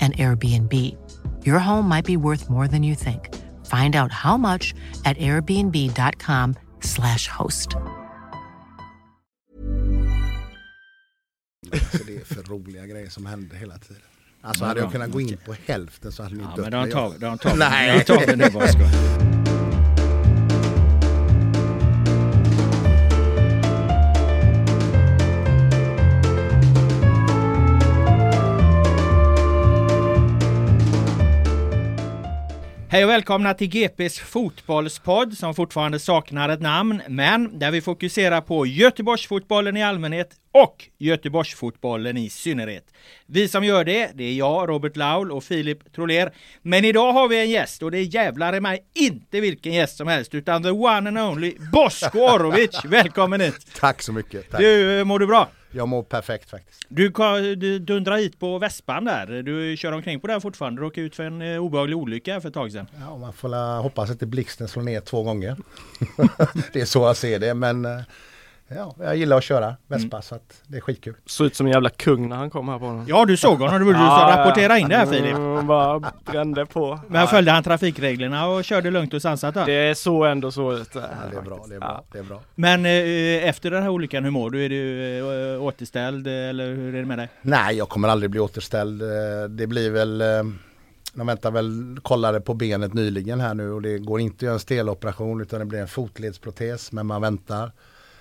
an Airbnb. Your home might be worth more than you think. Find out how much at airbnb.com/slash host. Alltså det är för roliga grejer som händer hela tiden. Alltså hade jag kunnat gå in på hälften så hade ni Ja, dött. men de tar, de tar, Nej. de tar vi nu bara ska. Hej och välkomna till GPs fotbollspodd som fortfarande saknar ett namn, men där vi fokuserar på Göteborgsfotbollen i allmänhet och Göteborgsfotbollen i synnerhet. Vi som gör det, det är jag, Robert Laul och Filip Troler. Men idag har vi en gäst och det är jävlar i mig inte vilken gäst som helst utan the one and only Bosko Orovic. Välkommen hit! Tack så mycket. Tack. Du, mår du bra? Jag mår perfekt faktiskt. Du, du dundrar hit på Vespan där. Du kör omkring på den fortfarande. Du råkade ut för en eh, obehaglig olycka för ett tag sedan. Ja, man får hoppas att blixten slår ner två gånger. det är så jag ser det men eh, ja, jag gillar att köra Vespa Mm. så att det är skitkul. Såg ut som en jävla kung när han kom här på den. Ja, du såg honom. Du borde ja, rapportera in det här Filip. Mm, bara brände på. Men följde han trafikreglerna och körde lugnt och sansat då? Det är så ändå så ut. Ja, det är bra, det är bra, det är bra. Men eh, efter den här olyckan, hur mår du? Är du eh, återställd eh, eller hur är det med dig? Nej, jag kommer aldrig bli återställd. Eh, Det blir väl eh, de väntar väl, kollade på benet nyligen här nu och det går inte att göra en steloperation utan det blir en fotledsprotes men man väntar.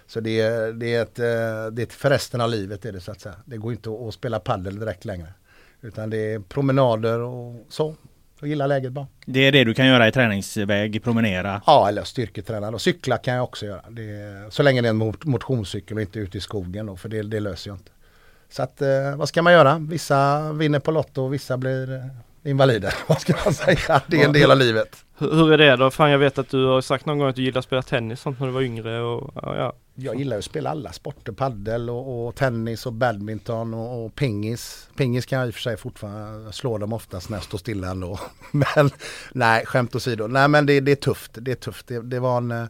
Så det är, det är, ett, eh, det är ett för resten av livet är det så att säga. Det går inte att, spela paddel direkt längre. Utan det är promenader och så. Och gilla läget bara. Det är det du kan göra i träningsväg, promenera. Ja, eller styrketräna och cykla kan jag också göra. Det är, så länge det är en mot- motionscykel och inte ute i skogen då, för det, det löser jag inte. Så att eh, vad ska man göra? Vissa vinner på Lotto och vissa blir eh, invalider. Vad ska man säga? Det är en del av livet. Hur, hur är det då? Fan jag vet att du har sagt någon gång att du gillar att spela tennis sånt när du var yngre och ja. Jag gillar att spela alla sporter, paddel och, och tennis och badminton och, och pingis. Pingis kan jag i och för sig fortfarande, slår dem oftast när jag står stilla ändå. Men nej, skämt åsido. Nej men det, det är tufft, det är tufft. Det, det var en eh,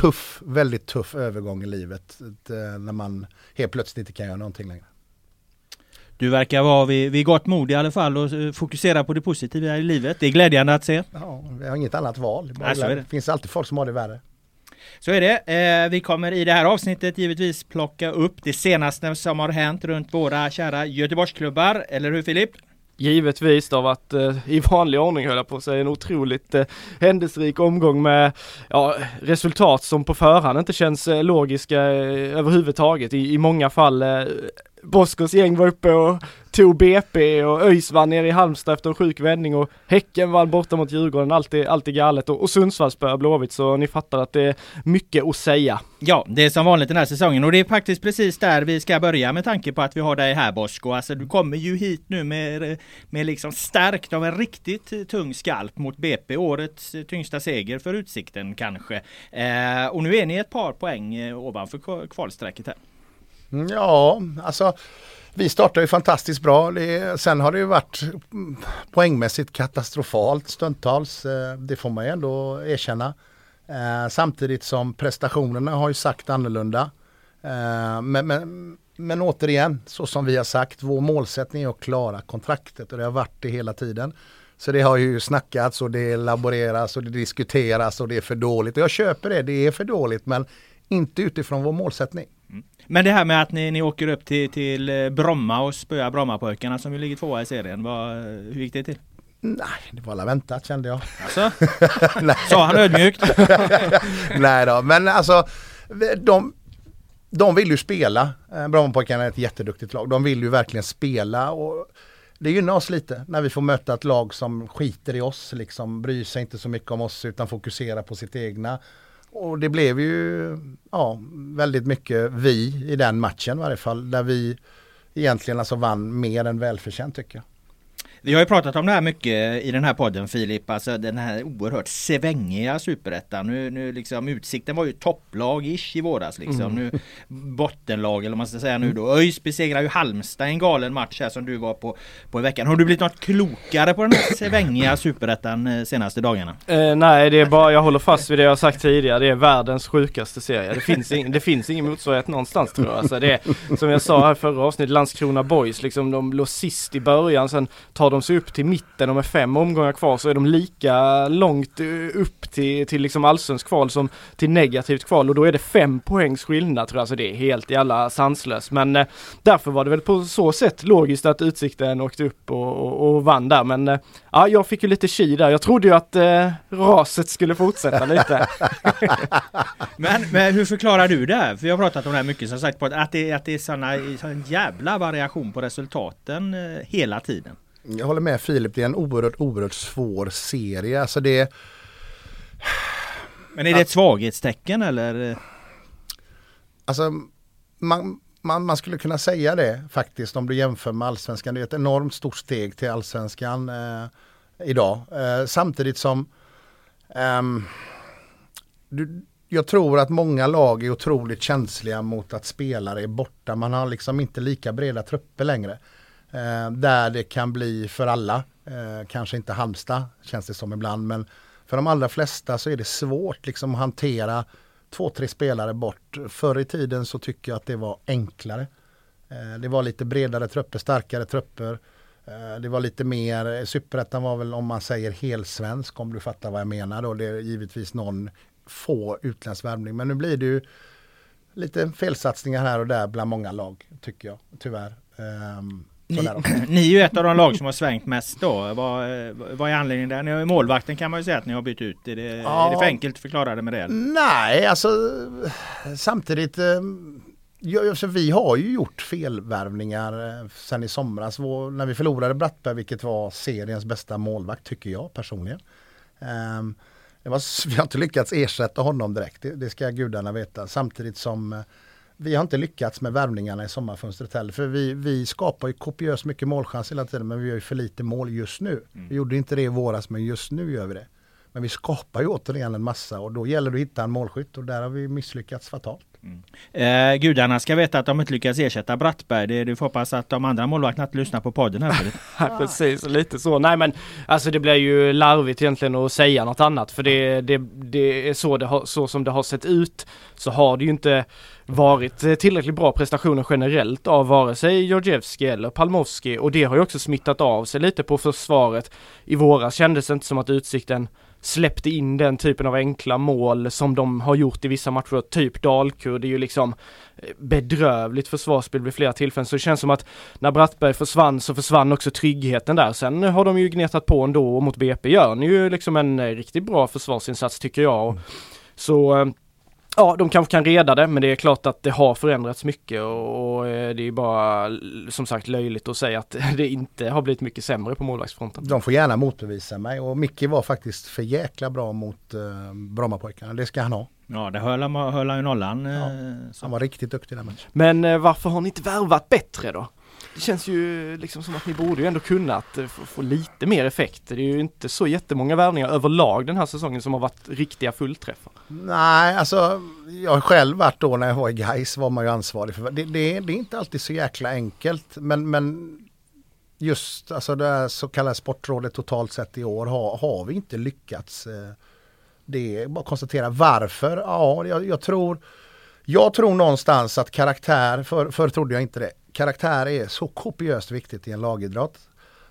tuff, väldigt tuff övergång i livet. eh, När man helt plötsligt inte kan göra någonting längre. Du verkar vara vid, vid gott mod i alla fall och eh, fokusera på det positiva i livet. Det är glädjande att se. Ja, vi har inget annat val. Bara Nej, så är det. det finns alltid folk som har det värre. Så är det. Eh, vi kommer i det här avsnittet givetvis plocka upp det senaste som har hänt runt våra kära Göteborgsklubbar. Eller hur Filip? Givetvis det har varit eh, i vanlig ordning höll jag på att säga en otroligt eh, händelserik omgång med ja, resultat som på förhand inte känns eh, logiska eh, överhuvudtaget. I, I många fall eh, Boskos gäng var uppe och tog BP och ÖIS vann nere i Halmstad efter en sjuk vändning och Häcken vann borta mot Djurgården. Allt är, allt är galet och, och Sundsvall spöar Blåvitt så ni fattar att det är mycket att säga. Ja, det är som vanligt den här säsongen och det är faktiskt precis där vi ska börja med tanke på att vi har dig här Bosko. Alltså du kommer ju hit nu med, med liksom stärkt av en riktigt tung skalp mot BP. Årets tyngsta seger för Utsikten kanske. Eh, och nu är ni ett par poäng eh, ovanför kvalstrecket här. Mm, ja, alltså vi startade ju fantastiskt bra. Det, sen har det ju varit poängmässigt katastrofalt stundtals. Eh, det får man ju ändå erkänna. Eh, samtidigt som prestationerna har ju sagt annorlunda. Eh, men, men, men återigen, så som vi har sagt, vår målsättning är att klara kontraktet och det har varit det hela tiden. Så det har ju snackats och det laboreras och det diskuteras och det är för dåligt. Och jag köper det, det är för dåligt men inte utifrån vår målsättning. Men det här med att ni, ni åker upp till, till eh, Bromma och spöar Brommapojkarna som ju ligger tvåa i serien. Vad, hur gick det till? Nej, det var alla väntat kände jag. Alltså? Sa han ödmjukt? Nej då, men alltså de, de vill ju spela. Eh, Brommapojkarna är ett jätteduktigt lag. De vill ju verkligen spela och det gynnar oss lite när vi får möta ett lag som skiter i oss, liksom bryr sig inte så mycket om oss utan fokuserar på sitt egna. Och det blev ju ja, väldigt mycket vi i den matchen i varje fall, där vi egentligen alltså vann mer än välförtjänt tycker jag. Vi har ju pratat om det här mycket i den här podden Filip, alltså den här oerhört svängiga superettan. Nu, nu liksom Utsikten var ju topplag-ish i våras liksom. Nu bottenlag eller vad man ska säga nu då. ÖIS besegrar ju Halmstad i en galen match här som du var på, på i veckan. Har du blivit något klokare på den här svängiga superettan eh, senaste dagarna? Eh, nej, det är bara, jag håller fast vid det jag har sagt tidigare. Det är världens sjukaste serie. Det finns, ing, det finns ingen motsvarighet någonstans tror jag. Alltså det är, som jag sa här förra avsnittet, Landskrona Boys, liksom de låg sist i början, sen tar de sig upp till mitten och med fem omgångar kvar så är de lika långt eh, upp till, till liksom allsvensk kval som till negativt kval och då är det fem poängs skillnad tror jag. Alltså det är helt jävla sanslöst. Men eh, därför var det väl på så sätt logiskt att Utsikten åkte upp och, och, och vann där. Men eh, ja, jag fick ju lite chi där. Jag trodde ju att eh, raset skulle fortsätta lite. Men, men hur förklarar du det här? För jag har pratat om det här mycket som sagt att, det, att det är såna, sån jävla variation på resultaten eh, hela tiden. Jag håller med Filip, det är en oerhört, oerhört svår serie. Alltså det, Men är det ett svaghetstecken eller? Alltså, man, man, man skulle kunna säga det faktiskt om du jämför med allsvenskan. Det är ett enormt stort steg till allsvenskan eh, idag. Eh, samtidigt som ehm, du, jag tror att många lag är otroligt känsliga mot att spelare är borta. Man har liksom inte lika breda trupper längre. Eh, där det kan bli för alla, eh, kanske inte Halmstad känns det som ibland, men för de allra flesta så är det svårt liksom att hantera två, tre spelare bort. Förr i tiden så tycker jag att det var enklare. Eh, det var lite bredare trupper, starkare trupper. Eh, det var lite mer, superettan var väl om man säger helsvensk om du fattar vad jag menar då. Det är givetvis någon få utländsk värvning. Men nu blir det ju lite felsatsningar här och där bland många lag tycker jag, tyvärr. Ehm, ni, ni är ju ett av de lag som har svängt mest då. Vad, eh, vad är anledningen där? Ni har målvakten kan man ju säga att ni har bytt ut. Är det, Ja. är det för enkelt att förklara det med det? Nej, alltså samtidigt. Eh, ja, vi har ju gjort felvärvningar eh, sen i somras. När vi förlorade Brattberg, vilket var seriens bästa målvakt tycker jag personligen. Ehm, det var, vi har inte lyckats ersätta honom direkt, det, det ska gudarna veta. Samtidigt som vi har inte lyckats med värvningarna i sommarfönstret heller. För vi, vi skapar ju kopiöst mycket målchans hela tiden men vi gör ju för lite mål just nu. Vi gjorde inte det i våras men just nu gör vi det. Men vi skapar ju återigen en massa och då gäller det att hitta en målskytt och där har vi misslyckats fatalt. Mm. Eh, gudarna ska veta att de inte lyckas ersätta Brattberg. Det, du får hoppas att de andra målvakterna inte lyssnar på podden här. Ja, precis, lite så. Nej men alltså det blir ju larvigt egentligen att säga något annat för det, det, det är så, det har, så som det har sett ut så har det ju inte varit tillräckligt bra prestationer generellt av vare sig Georgievski eller Palmovski och det har ju också smittat av sig lite på försvaret. I våras kändes det inte som att Utsikten släppte in den typen av enkla mål som de har gjort i vissa matcher, typ Dalkurd. Det är ju liksom eh, bedrövligt försvarsspel vid flera tillfällen. Så det känns som att när Brattberg försvann så försvann också tryggheten där. Sen har de ju gnetat på ändå och mot BP gör ni ju liksom en eh, riktigt bra försvarsinsats tycker jag. Och Så eh, Ja, de kanske kan reda det, men det är klart att det har förändrats mycket och, och eh, det är bara som sagt löjligt att säga att det inte har blivit mycket sämre på målvaktsfronten. De får gärna motbevisa mig och Micke var faktiskt för jäkla bra mot eh, Brommapojkarna. Det ska han ha. Ja, det höll han, höll han ju nollan. Eh, så. Han var riktigt duktig den matchen. Men eh, varför har ni inte värvat bättre då? Det känns ju liksom som att ni borde ju ändå kunnat eh, få, få lite mer effekt. Det är ju inte så jättemånga värvningar överlag den här säsongen som har varit riktiga fullträffar. Nej, alltså jag har själv varit då när jag var i Gais var man ju ansvarig för det. Det, det är inte alltid så jäkla enkelt men, men just alltså det så kallade sportrådet totalt sett i år har, har vi inte lyckats. Eh, det är bara att konstatera varför. Ja, jag, jag tror jag tror någonstans att karaktär, för, förr trodde jag inte det, karaktär är så kopiöst viktigt i en lagidrott.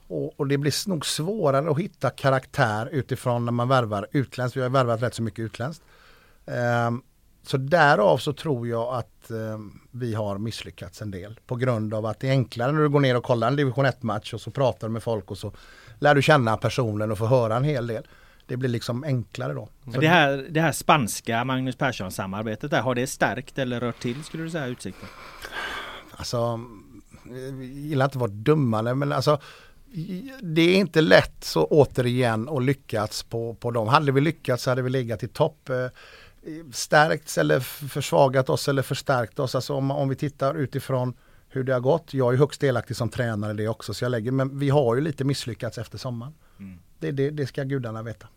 Och, och, det blir nog svårare att hitta karaktär utifrån när man värvar utländskt. Vi har värvat rätt så mycket utländskt. Um, så därav så tror jag att um, vi har misslyckats en del. På grund av att det är enklare när du går ner och kollar en division 1 match och så pratar du med folk och så lär du känna personen och får höra en hel del det blir liksom enklare då. det, här, det här spanska Magnus Persson samarbetet där, har det stärkt eller rört till skulle du säga Utsikten? Alltså, jag gillar inte att vara dummare men alltså det är inte lätt så återigen att lyckas på, på dem. Hade vi lyckats så hade vi legat i topp. Eh, stärkts eller försvagat oss eller förstärkt oss. Alltså om, om vi tittar utifrån hur det har gått. Jag är högst delaktig som tränare det också. Så jag lägger, men vi har ju lite misslyckats efter sommaren. Mm. Det, det, det ska gudarna veta.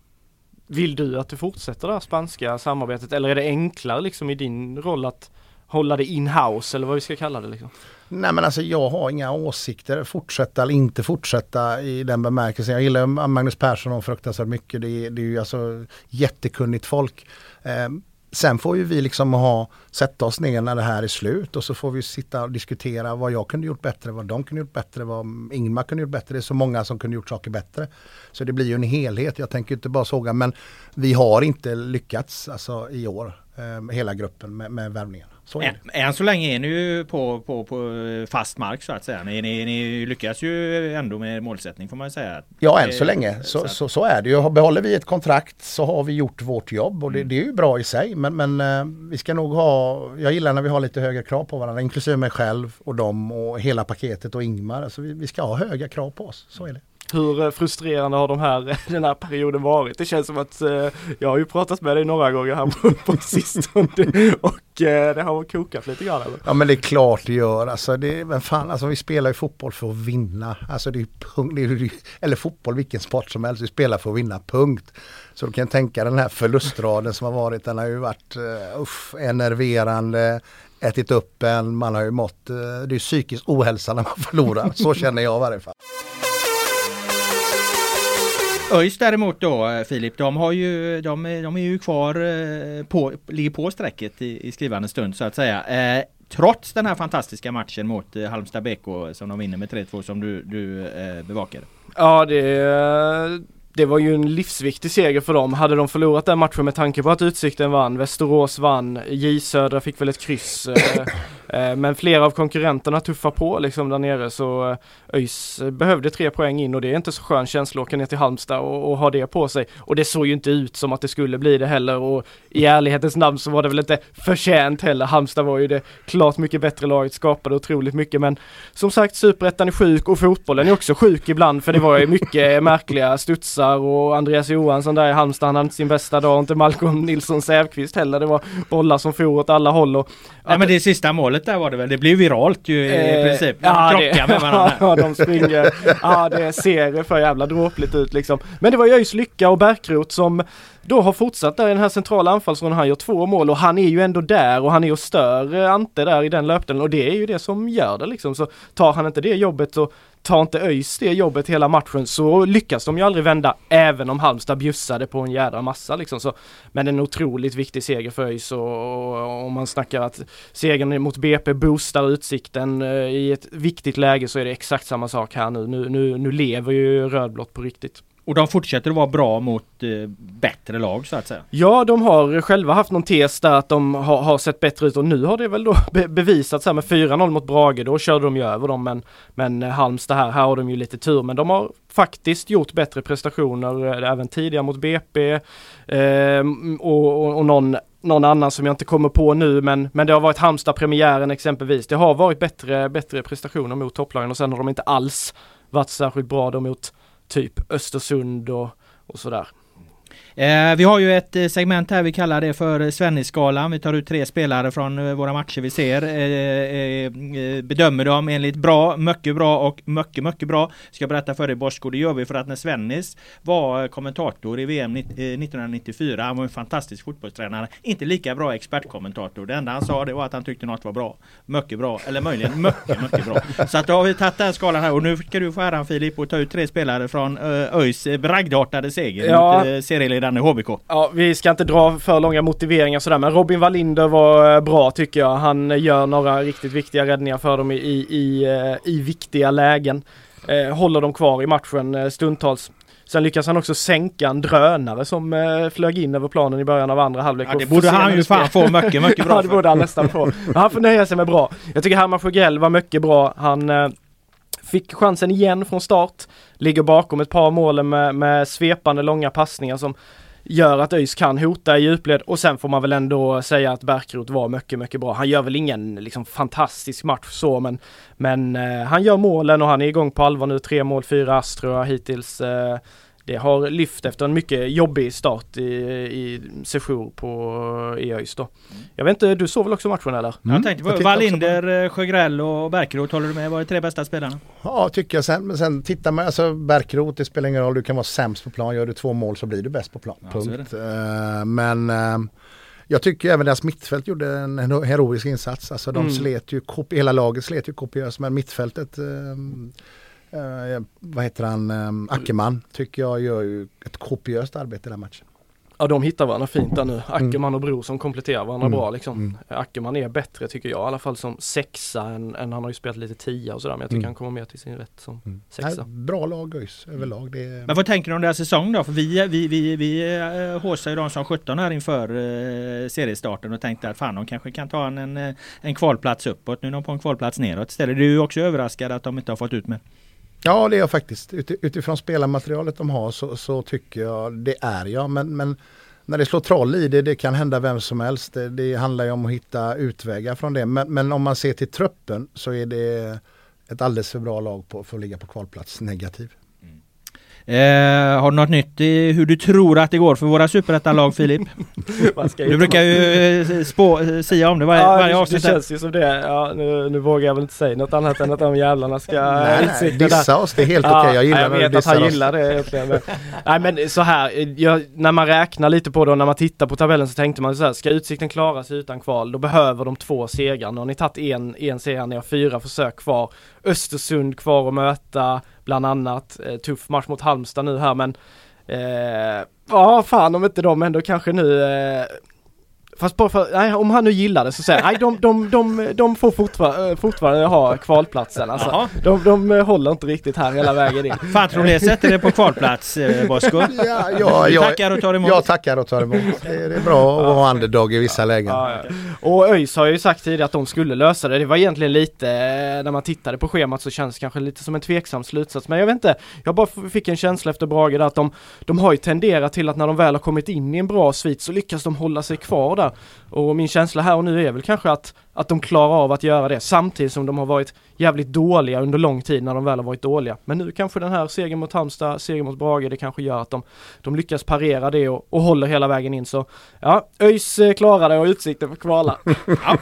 Vill du att det fortsätter det här spanska samarbetet eller är det enklare liksom i din roll att hålla det in-house eller vad vi ska kalla det liksom? Nej men alltså jag har inga åsikter, fortsätta eller inte fortsätta i den bemärkelsen. Jag gillar Magnus Persson och fruktansvärt mycket. Det är, det är ju alltså jättekunnigt folk. Eh, Sen får ju vi liksom ha, sätta oss ner när det här är slut och så får vi sitta och diskutera vad jag kunde gjort bättre, vad de kunde gjort bättre, vad Ingmar kunde gjort bättre. Det är så många som kunde gjort saker bättre. Så det blir ju en helhet. Jag tänker inte bara såga men vi har inte lyckats alltså, i år, eh, hela gruppen med, med värvningen. Så än, än så länge är ni ju på, på, på fast mark så att säga. Ni, ni, ni lyckas ju ändå med målsättning får man säga. Ja än så länge så, så, så, är det ju. Behåller vi ett kontrakt så har vi gjort vårt jobb och det, mm. det är ju bra i sig. Men, men uh, vi ska nog ha, jag gillar när vi har lite högre krav på varandra. Inklusive mig själv och dem och hela paketet och Ingmar. Alltså vi, vi ska ha höga krav på oss, så är det. Hur eh, frustrerande har de här, den här perioden varit? Det känns som att eh, jag har ju pratat med dig några gånger här på, på sistone och eh, det har kokat lite grann eller? Ja men det är klart det gör. Alltså, det, men fan, alltså vi spelar ju fotboll för att vinna. Alltså det är, det är, eller fotboll, vilken sport som helst. Vi spelar för att vinna, punkt. Så du kan tänka den här förlustraden som har varit, den har ju varit uh, uff, enerverande, ätit upp en, man har ju mått, uh, det är psykisk ohälsa när man förlorar. Så känner jag i varje fall. ÖIS däremot då eh, Filip, de, har ju, de, de är ju kvar eh, på, ligger på strecket i, i skrivande stund så att säga. Eh, trots den här fantastiska matchen mot eh, Halmstad BK som de vinner med 3-2 som du, du eh, bevakade. Ja det, det var ju en livsviktig seger för dem. Hade de förlorat den matchen med tanke på att Utsikten vann, Västerås vann, J Södra fick väl ett kryss. Eh, men flera av konkurrenterna tuffar på liksom där nere så eh, ÖIS behövde tre poäng in och det är inte så skön känsla att åka ner till Halmstad och, och, ha det på sig. Och det såg ju inte ut som att det skulle bli det heller och i ärlighetens namn så var det väl inte förtjänt heller. Halmstad var ju det klart mycket bättre laget, skapade otroligt mycket men som sagt superettan är sjuk och fotbollen är också sjuk ibland för det var ju mycket märkliga studsar och Andreas Johansson där i Halmstad, han hade inte sin bästa dag, inte Malcolm Nilsson Säfqvist heller. Det var bollar som for åt alla håll och... Nej men det sista målet där var det väl, det blev viralt ju i eh, princip. De ja, det, med varandra. ja, de springer. ja, det ser för jävla dråpligt ut liksom. Men det var ÖIS Lycka och Bärkroth som då har fortsatt där i den här centrala anfallsrollen. Han gör två mål och han är ju ändå där och han är och stör Ante där i den löpdelen och det är ju det som gör det liksom. Så tar han inte det jobbet så tar inte ÖIS det jobbet hela matchen så lyckas de ju aldrig vända även om Halmstad bjussade på en jädra massa liksom. Så, men en otroligt viktig seger för ÖIS och om man snackar att segern mot BP boostar utsikten eh, i ett viktigt läge så är det exakt samma sak här nu. Nu, nu, nu lever ju rödblått på riktigt. Och de fortsätter att vara bra mot eh, bättre lag så att säga? Ja, de har själva haft någon tes där att de har, har sett bättre ut och nu har det väl då be bevisats här med 4-0 mot Brage. Då körde de ju över dem men, men eh, Halmstad här, här har de ju lite tur men de har faktiskt gjort bättre prestationer eh, även tidigare mot BP eh, och, och, och någon någon annan som jag inte kommer på nu men, men det har varit Halmstad-premiären exempelvis. Det har varit bättre, bättre prestationer mot topplagen och sen har de inte alls varit särskilt bra då mot typ Östersund och, och sådär. Eh, vi har ju ett eh, segment här vi kallar det för Svennisskalan. Vi tar ut tre spelare från eh, våra matcher vi ser. Eh, eh, bedömer dem enligt bra, mycket bra och mycket, mycket bra. Ska berätta för dig Bosko, det gör vi för att när Svennis var kommentator i VM 1994, han var en fantastisk fotbollstränare, inte lika bra expertkommentator. Det enda han sa det var att han tyckte något var bra. Mycket bra, eller möjligen mycket, mycket bra. Så att då har vi tagit den skalan här och nu ska du få äran Filip och ta ut tre spelare från ÖIS bragdartade seger ja. mot serieledande HBK. Ja, vi ska inte dra för långa motiveringar sådär men Robin Wallinder var bra tycker jag. Han gör några riktigt viktiga räddningar för dem i, i, i, i viktiga lägen. Eh, håller dem kvar i matchen eh, stundtals. Sen lyckas han också sänka en drönare som eh, flög in över planen i början av andra halvlek. Ja, det borde han ju fan få mycket, mycket bra Ja, det borde han nästan få. han får nöja sig med bra. Jag tycker Herman Sjögrell var mycket bra. Han eh, fick chansen igen från start. Ligger bakom ett par mål med, med svepande långa passningar som gör att ÖIS kan hota i djupled och sen får man väl ändå säga att Bärkroth var mycket, mycket bra. Han gör väl ingen liksom fantastisk match så men, men eh, han gör målen och han är igång på allvar nu. Tre mål, fyra ass tror jag hittills. Eh, det har lyft efter en mycket jobbig start i, i session på EÖIS då. Mm. Jag vet inte, du såg väl också matchen eller? Mm. Jag tänkte på Wallinder, Sjögrell och Bärkroth, håller du med? Var det tre bästa spelarna? Ja, tycker jag. Sen, men sen tittar man, alltså Bärkroth, det spelar ingen roll, du kan vara sämst på plan. Gör du två mål så blir du bäst på plan. Ja, Punkt. Uh, men uh, jag tycker även deras mittfält gjorde en heroisk insats. Alltså de mm. slet ju, hela laget slet ju kopiöst men mittfältet uh, eh, vad heter han, eh, Ackerman tycker jag gör ju ett kopiöst arbete i den matchen. Ja de hittar varandra fint där nu. Mm. Ackerman och Bro som kompletterar varandra mm. bra liksom. Mm. Ackerman är bättre tycker jag i alla fall som sexa än, än han har ju spelat lite tia och sådär men jag tycker mm. han kommer mer till sin rätt som mm. sexa. Nej, bra lag ÖIS överlag. Det är... Men vad tänker du om deras säsong då? För vi, vi, vi, vi äh, håsar ju dem som 17 här inför äh, seriestarten och tänkte att fan de kanske kan ta en, en, en kvalplats uppåt. Nu är de på en kvalplats neråt istället. Du är ju också överraskad att de inte har fått ut med. Ja det är jag faktiskt. utifrån spelarmaterialet de har så, så, tycker jag det är jag. Men, men när det slår troll i det, det kan hända vem som helst. Det, det handlar ju om att hitta utvägar från det. Men, men, om man ser till truppen så är det ett alldeles för bra lag på, för att ligga på kvalplats negativ. Eh, har du något nytt i hur du tror att det går för våra superettanlag Filip? du brukar ju eh, spå, eh, säga om det varje, ja, varje avsnitt. Det känns ju som det. Ja, nu, nu vågar jag väl inte säga något annat än att de jävlarna ska nej, nej, dissa oss, det är helt okej. Okay. Jag gillar ja, jag vet att han oss. gillar det egentligen. Men, nej men så här, jag, när man räknar lite på det och när man tittar på tabellen så tänkte man så här, ska Utsikten klara sig utan kval då behöver de två segrar. Nu har ni tagit en, en seger, ni har fyra försök kvar. Östersund kvar att möta bland annat. Eh, tuff match mot Halmstad nu här men eh, ja fan om inte de ändå kanske nu eh, Fast bara för, nej, om han nu gillar det så säger nej de, de, de, de får fortfar eh, fortfarande ha kvalplatsen alltså. De, de eh, håller inte riktigt här hela vägen in. Fan tror det sätter det på kvalplats eh, Bosko? Ja, ja, jag, tackar och tar emot. Jag tackar och tar emot. Det är bra att vara underdog i vissa lägen. Ja, ja. Och ÖIS har ju sagt tidigare att de skulle lösa det. Det var egentligen lite, när man tittade på schemat så känns det kanske lite som en tveksam slutsats. Men jag vet inte, jag bara fick en känsla efter Brage där att de, de har ju tenderat till att när de väl har kommit in i en bra svit så lyckas de hålla sig kvar där. Och min känsla här och nu är väl kanske att, att de klarar av att göra det samtidigt som de har varit jävligt dåliga under lång tid när de väl har varit dåliga. Men nu kanske den här segern mot Halmstad, segern mot Brage, det kanske gör att de, de lyckas parera det och, och håller hela vägen in. Så ja, ÖIS eh, klarar det och Utsikten får kvala. ja.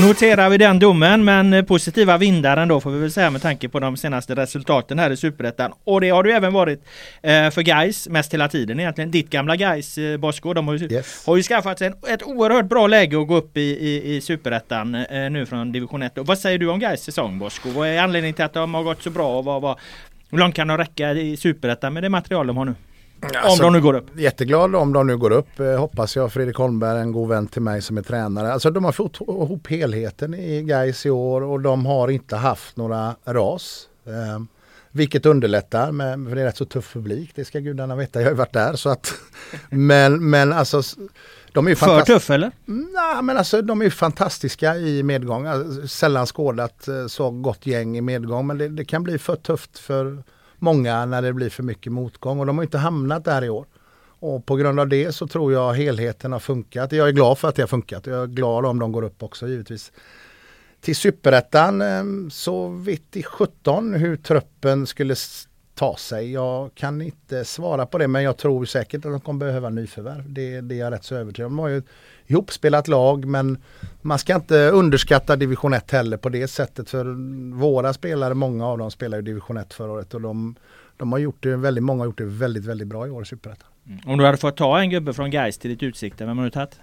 Noterar vi den domen, men positiva vindar ändå får vi väl säga med tanke på de senaste resultaten här i Superettan. Och det har det även varit eh, för Guys mest hela tiden egentligen. Ditt gamla Guys eh, Bosko, de har ju, yes. har ju skaffat sig ett oerhört bra läge att gå upp i, i, i Superettan eh, nu från division 1. Och vad säger du om Guys säsong Bosko? Vad är anledningen till att de har gått så bra och vad, vad, hur långt kan de räcka i Superettan med det material de har nu? Alltså, om de nu går upp. Jätteglad om de nu går upp. Eh, hoppas jag. Fredrik Holmberg, en god vän till mig som är tränare. Alltså de har fått ihop helheten i Gais i år och de har inte haft några ras. Eh, vilket underlättar, med, för det är rätt så tuff publik. Det ska gudarna veta. Jag har ju varit där. Så att, men, men alltså de är ju För tuff eller? Nej men alltså de är fantastiska i medgång. Alltså, sällan skådat eh, så gott gäng i medgång men det, det kan bli för tufft för många när det blir för mycket motgång och de har inte hamnat där i år. Och på grund av det så tror jag helheten har funkat. Jag är glad för att det har funkat. Jag är glad om de går upp också givetvis. Till superettan ehm, så vitt i 17 hur truppen skulle ta sig? Jag kan inte svara på det men jag tror säkert att de kommer behöva nyförvärv. Det, det är jag rätt så övertygad om. De har ju ihopspelat lag men man ska inte underskatta division 1 heller på det sättet för våra spelare, många av dem spelar i division 1 förra året och de, de har gjort det, väldigt många har gjort det väldigt, väldigt bra i år i Superettan. Mm. Om du hade fått ta en gubbe från Geist till ditt utsikte, vem har du tagit?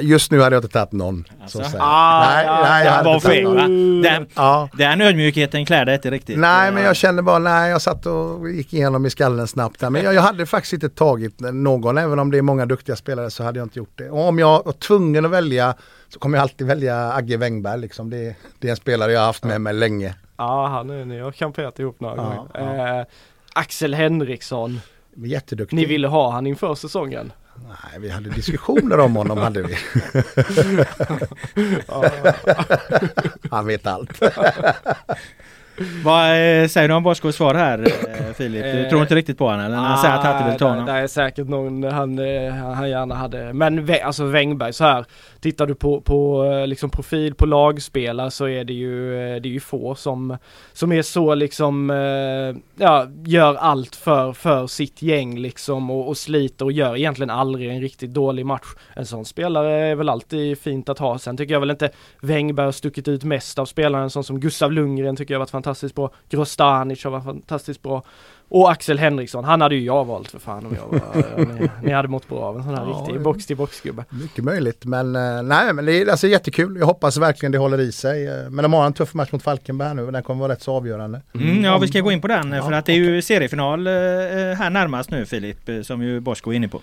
Just nu hade jag inte tagit någon. Alltså? Så Ah, nej, ja, nej, jag Det hade var inte tagit fel någon. va? Den, Ja. den ödmjukheten klär dig inte riktigt. Nej men jag kände bara, nej jag satt och gick igenom i skallen snabbt. Men jag, jag hade faktiskt inte tagit någon, även om det är många duktiga spelare så hade jag inte gjort det. Och om jag var tvungen att välja så kommer jag alltid välja Agge Wängberg liksom. Det, det är en spelare jag har haft med mig länge. Ja, han är, ni har kamperat ihop några Ja, gånger. Eh, Axel Henriksson, Jätteduktig. ni ville ha han inför säsongen? Nej, vi hade diskussioner om honom hade vi. Han vet allt. Vad eh, säger du om Boskos svar här eh, Filip? Du Eh, tror inte riktigt på honom eller? Han säger att han inte vill ta det, honom? det är säkert någon han, han gärna hade. Men alltså Wängberg så här. Tittar du på, på liksom profil på lagspelare så är det ju, det är ju få som, som är så liksom, ja, gör allt för, för sitt gäng liksom och, och sliter och gör egentligen aldrig en riktigt dålig match. En sån spelare är väl alltid fint att ha. Sen tycker jag väl inte Wängberg stuckit ut mest av spelarna. En sån som Gustav Lundgren tycker jag har varit fantastiskt bra. Grostanic har varit fantastiskt bra. Och Axel Henriksson, han hade ju jag valt för fan om jag var, ni, ni hade mått bra av en sån här Ja, riktig box till box gubbe. Mycket möjligt men eh, nej men det är alltså jättekul. Jag hoppas verkligen det håller i sig. Eh, Men de har en tuff match mot Falkenberg nu och den kommer vara rätt så avgörande. Mm, ja vi ska gå in på den Ja, för att det är ju seriefinal eh, här närmast nu Filip eh, som ju Bosko är inne på.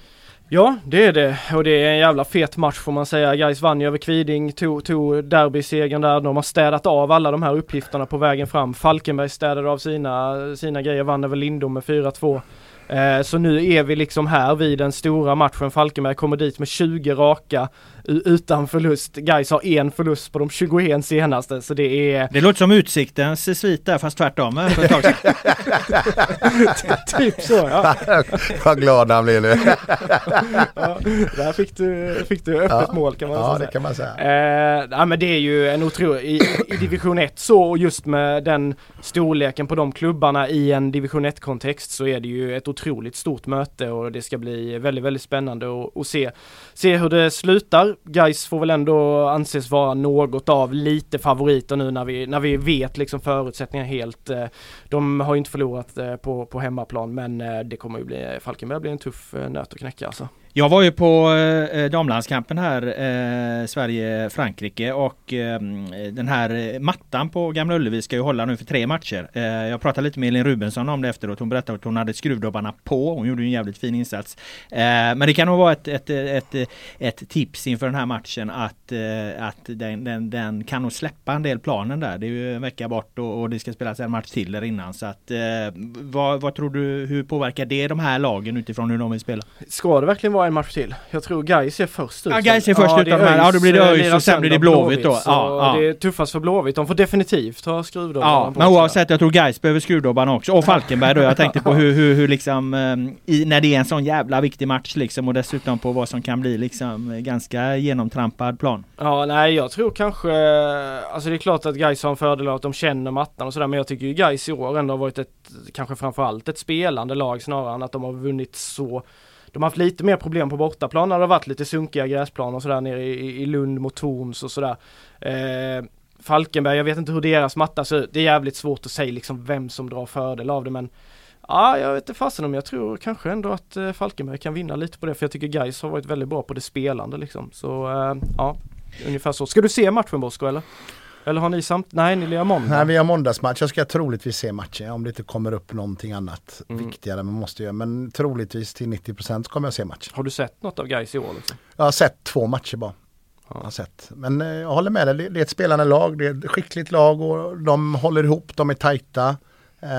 Ja, det är det. Och det är en jävla fet match får man säga. Gais vann ju över Kviding, tog, tog derbysegern där. De har städat av alla de här uppgifterna på vägen fram. Falkenberg städade av sina, sina grejer, vann över Lindom med 4-2. Eh, så nu är vi liksom här vid den stora matchen. Falkenberg kommer dit med 20 raka utan förlust. Gais har en förlust på de 21 senaste så det är Det låter som Utsiktens svit där fast tvärtom eh, för ett tag typ så ja. Vad glad han blir nu. ja där fick du, fick du öppet Ja. mål kan man Ja säga. det kan man säga. Eh, ja, men det är ju en otrolig, i, i division 1 så och just med den storleken på de klubbarna i en division 1 kontext så är det ju ett otroligt stort möte och det ska bli väldigt, väldigt spännande att se, se hur det slutar. Guys får väl ändå anses vara något av lite favoriter nu när vi, när vi vet liksom förutsättningarna helt. Eh, de har ju inte förlorat eh, på, på hemmaplan men eh, det kommer ju bli, Falkenberg blir en tuff nöt att knäcka alltså. Jag var ju på eh, eh, damlandskampen här, eh, Sverige-Frankrike och eh, den här eh, mattan på Gamla Ullevi ska ju hålla nu för tre matcher. Eh, jag pratade lite med Elin Rubensson om det efteråt. Hon berättade att hon hade skruvdobbarna på. Hon gjorde en jävligt fin insats. Eh, men det kan nog vara ett, ett, ett, ett tips inför den här matchen att, eh, att den, den, den kan nog släppa en del planen där. Det är ju en vecka bort och, och det ska spelas en match till där innan. Så att, eh, vad, vad tror du, hur påverkar det de här lagen utifrån hur de vill spela? Ska det verkligen vara en match till? Jag tror Gais är först ut. Ja, Gais är först ut de här. Ja, då blir det ÖIS och sen blir det Blåvitt då. Ja, ja. Det är tuffast för Blåvitt. De får definitivt ha skruvdobbarna Ja, på men oavsett, jag tror Gais behöver skruvdobbarna också. Och Falkenberg då. Jag tänkte på hur, hur, hur liksom, eh, i, när det är en sån jävla viktig match liksom och dessutom på vad som kan bli liksom eh, ganska genomtrampad plan. Ja, nej jag tror kanske, alltså det är klart att Gais har en fördel av att de känner mattan och sådär men jag tycker ju Gais i år ändå har varit ett, kanske framförallt ett spelande lag snarare än att de har vunnit så de har haft lite mer problem på bortaplan när det har varit lite sunkiga gräsplaner och sådär nere i, i Lund mot Torns och sådär. Eh, Falkenberg, jag vet inte hur deras matta ser ut. Det är jävligt svårt att säga liksom vem som drar fördel av det men Ja, jag vet inte fasen om jag tror kanske ändå att eh, Falkenberg kan vinna lite på det för jag tycker Gais har varit väldigt bra på det spelande liksom. Så eh, ja, ungefär så. Ska du se matchen Bosko eller? Eller har ni samt? Nej, ni lirar måndag. Nej, vi har måndagsmatch. Jag ska troligtvis se matchen om det inte kommer upp någonting annat Mm. viktigare man måste göra. Men troligtvis till 90% kommer jag se matchen. Har du sett något av Gais i år liksom? Jag har sett två matcher bara. Jag har sett. Men eh, jag håller med dig, det, det är ett spelande lag, det är ett skickligt lag och de håller ihop, de är tajta. Eh,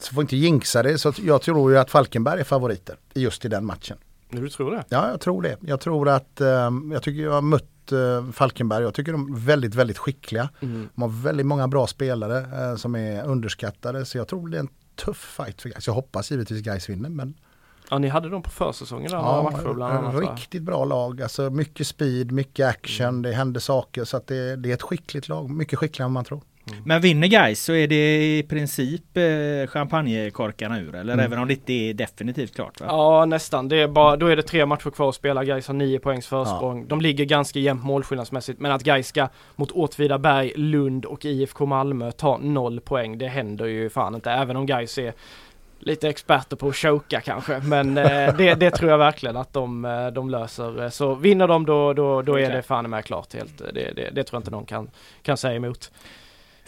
så får inte jinxa det, så jag tror ju att Falkenberg är favoriter just i den matchen. Du tror det? Ja, jag tror det. Jag tror att, eh, jag tycker jag har mött eh, Falkenberg, jag tycker de är väldigt, väldigt skickliga. Mm. De har väldigt många bra spelare eh, som är underskattade, så jag tror det är en tuff fight för Gais. Jag hoppas givetvis Gais vinner, men Ja, ni hade dem på försäsongen där, några matcher bland annat. va? riktigt bra lag. Alltså mycket speed, mycket action, Mm. det händer saker. Så att det, det är ett skickligt lag. Mycket skickligare än man tror. Men vinner guys så är det i princip eh, champagnekorkarna ur eller Mm. även om det inte är definitivt klart va? Ja nästan, det är bara, då är det tre matcher kvar att spela, Gais har nio poängs försprång. De ligger ganska jämnt målskillnadsmässigt men att Gais ska mot Åtvidaberg, Lund och IFK Malmö ta noll poäng, det händer ju fan inte. Även om Gais är lite experter på att choka kanske men eh, det, det tror jag verkligen att de, eh, de löser. Så vinner de då, då, då är det fan med klart helt. Det, det, det tror jag inte någon kan, kan säga emot.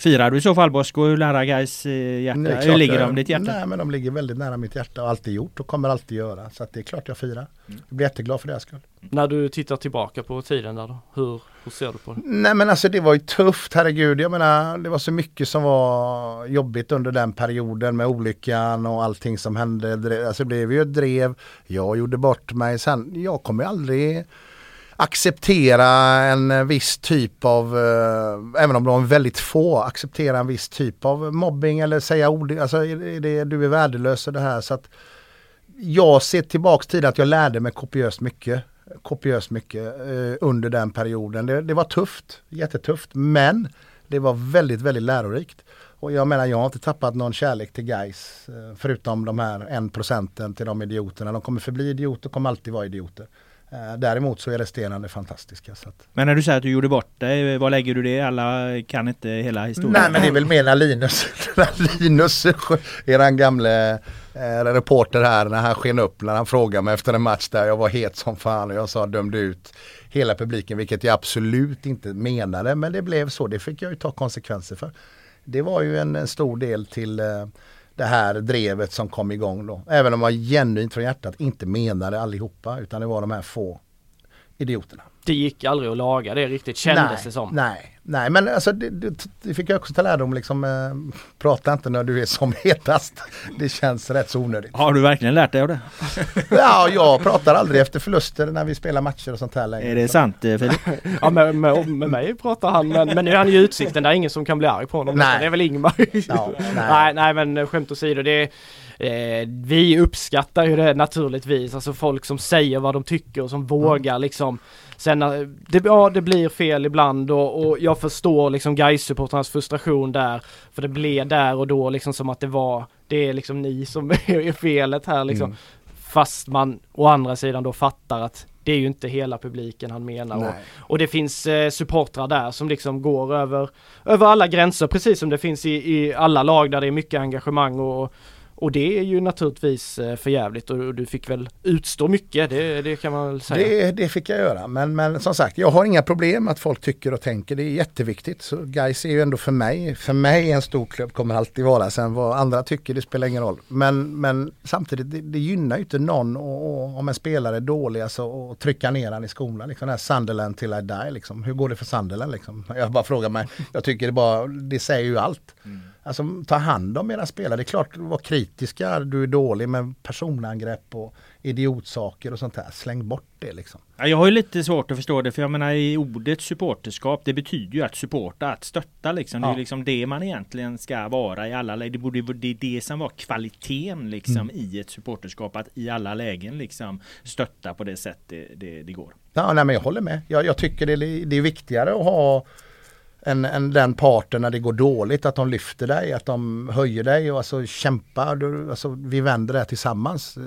Firar du i så fall Bosko? Hur nära guys hjärta? Det är Hur ligger jag- de ditt hjärta? Nej men de ligger väldigt nära mitt hjärta och alltid gjort och kommer alltid göra. Så att det är klart jag firar. Mm. Jag blir jätteglad för deras skull. När du tittar tillbaka på tiden där då, hur, hur ser du på det? Nej men alltså det var ju tufft, herregud. Jag menar det var så mycket som var jobbigt under den perioden med olyckan och allting som hände. Alltså det blev ju ett drev. Jag gjorde bort mig. Sen, jag kommer aldrig acceptera en viss typ av, eh, även om de är väldigt få, acceptera en viss typ av mobbing eller säga ord, alltså är det, du är värdelös och det här. Så att jag ser tillbaks till att jag lärde mig kopiöst mycket. Kopiöst mycket eh, under den perioden. Det, det var tufft, jättetufft, men det var väldigt, väldigt lärorikt. Och jag menar, jag har inte tappat någon kärlek till guys eh, förutom de här en procenten till de idioterna. De kommer förbli idioter, kommer alltid vara idioter. Eh, Däremot så är resterande fantastiska. Så att... Men när du säger att du gjorde bort dig, vad lägger du det? Alla kan inte hela historien. Nej men det är väl mer när Linus, när Linus, eran gamle eh, reporter här, när han sken upp när han frågade mig efter en match där jag var het som fan och jag sa dömde ut hela publiken vilket jag absolut inte menade men det blev så, det fick jag ju ta konsekvenser för. Det var ju en, en stor del till eh, det här drevet som kom igång då. Även om man genuint från hjärtat inte menade allihopa utan det var de här få idioterna. Det gick aldrig att laga det riktigt kändes nej, det som. Nej, nej men alltså det, det, det fick jag också ta lärdom liksom. Eh, prata inte när du är som hetast. Det känns rätt så onödigt. Har du verkligen lärt dig av det? Ja, jag pratar aldrig efter förluster när vi spelar matcher och sånt här längre. Är det sant eh, Filip? Ja med, med, med mig pratar han men, men nu är han ju i utsikten, det är ingen som kan bli arg på honom. Nej. Det är väl Ingmar. Ja, nej. nej. nej men skämt åsido, det eh, vi uppskattar ju det naturligtvis, alltså folk som säger vad de tycker och som vågar liksom Sen när- det, ja, det blir fel ibland och, och jag förstår liksom Gais-supportrarnas frustration där. För det blev där och då liksom som att det var, det är liksom ni som är felet här liksom. Mm. Fast man å andra sidan då fattar att det är ju inte hela publiken han menar. Och, och det finns eh, supportrar där som liksom går över, över alla gränser precis som det finns i, i alla lag där det är mycket engagemang och, och det är ju naturligtvis eh, förjävligt och, du fick väl utstå mycket, det, det kan man väl säga. Det, det fick jag göra. Men, men som sagt, jag har inga problem att folk tycker och tänker. Det är jätteviktigt. Så Gais är ju ändå för mig, för mig en stor klubb kommer alltid vara. Sen vad andra tycker, det spelar ingen roll. Men, men samtidigt, det, det gynnar ju inte någon och, och, om en spelare är dålig alltså, och trycka ner han i skolan. Liksom, den här Sunderland till I die. Liksom. Hur går det för Sunderland? Liksom? Jag bara frågar mig. Jag tycker det bara, det säger ju allt. Alltså ta hand om era spelare. Det är klart, var kritiska, du är dålig med personangrepp och idiotsaker och sånt där. Släng bort det liksom. Ja, Jag har ju lite svårt att förstå det för jag menar i ordet supporterskap det betyder ju att supporta, att stötta liksom. Det är Ja. liksom det man egentligen ska vara i alla lägen. Det borde det är det som var kvaliteten liksom Mm. i ett supporterskap. Att i alla lägen liksom stötta på det sätt det, det, det går. Ja, nej, men jag håller med. Jag, jag tycker det, det är viktigare att ha än, än den parten när det går dåligt, att de lyfter dig, att de höjer dig och alltså kämpar. Du, alltså, vi vänder det tillsammans.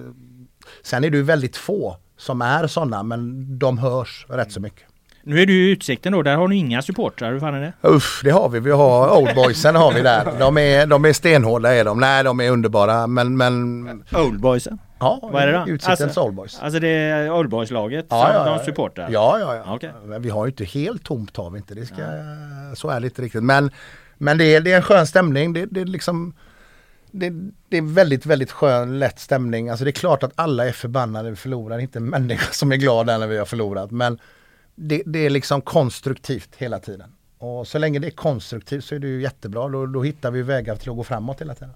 Sen är det ju väldigt få som är sådana, men de hörs rätt så mycket. Nu är du i Utsikten då, där har ni inga supportrar. Hur fan är det? Uff, det har vi. Vi har Oldboysen har vi där. De är, de är stenhårda är de. Nej, de är underbara. Men, men Oldboysen? Ja, Vad är det då? Utsiktens Alltså- Oldboys. Alltså det är Oldboys-laget Ja, som ja, ja. de supportrar? Ja, ja, ja. Okej. Men vi har ju inte helt tomt har vi inte. Det ska, Så är det inte riktigt. Men, men det, är, det är en skön stämning. Det, det är liksom det, det är väldigt, väldigt skön, lätt stämning. Alltså det är klart att alla är förbannade vi förlorar. Inte en människa som är glad när vi har förlorat. Men det, det är liksom konstruktivt hela tiden. Och så länge det är konstruktivt så är det ju jättebra. Då, då hittar vi vägar till att gå framåt hela tiden.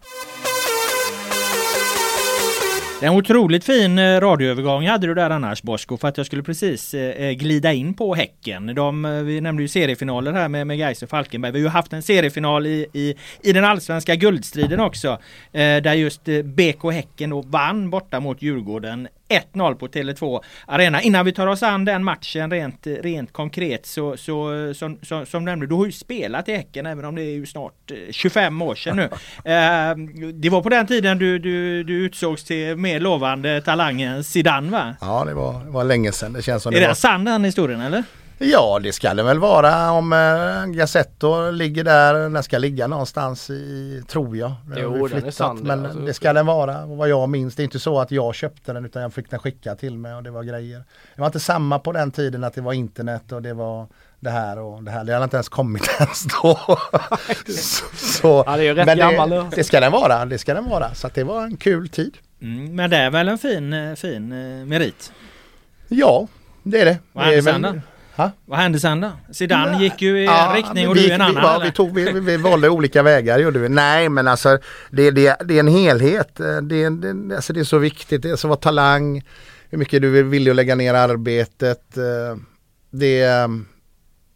Det är en otroligt fin eh, radioövergång hade du där annars Bosko för att jag skulle precis eh, eh, glida in på Häcken. De, vi nämnde ju seriefinaler här med, med Gais och Falkenberg. Vi har ju haft en seriefinal i, i, i den allsvenska guldstriden också. där just BK Häcken då vann borta mot Djurgården 1-0 på Tele2 Arena. Innan vi tar oss an den matchen rent, rent konkret så, så som, som, som nämnde, du har ju spelat i Häcken även om det är ju snart 25 år sedan nu. eh, det var på den tiden du, du, du utsågs till mer lovande talangen Zidane va? Ja det var, var länge sedan. Det känns som är det var... sann den historien eller? Ja det ska det väl vara om äh, Gazzetto ligger där. Den ska ligga någonstans i, tror jag. Jo den är sann. Men alltså. det ska den vara vad jag minns. Det är inte så att jag köpte den utan jag fick den skickad till mig och det var grejer. Det var inte samma på den tiden att det var internet och det var det här och det här. Det hade inte ens kommit ens då. så, så, ja, det är rätt men gammal det, det ska den vara. Det ska den vara. Så att det var en kul tid. Mm, men det är väl en fin, eh, fin eh, merit? Ja, det är det. Vad hände sen då? Ha? Vad hände sen då? Zidane ja, gick ju i ja, en riktning och vi, du i en annan? Ja, vi, tog, vi, vi, valde olika vägar gjorde vi. Nej men alltså det, det, det är en helhet. Det, det, alltså det är så viktigt. Det är så vara talang. Hur mycket du är villig att lägga ner arbetet. Eh, det,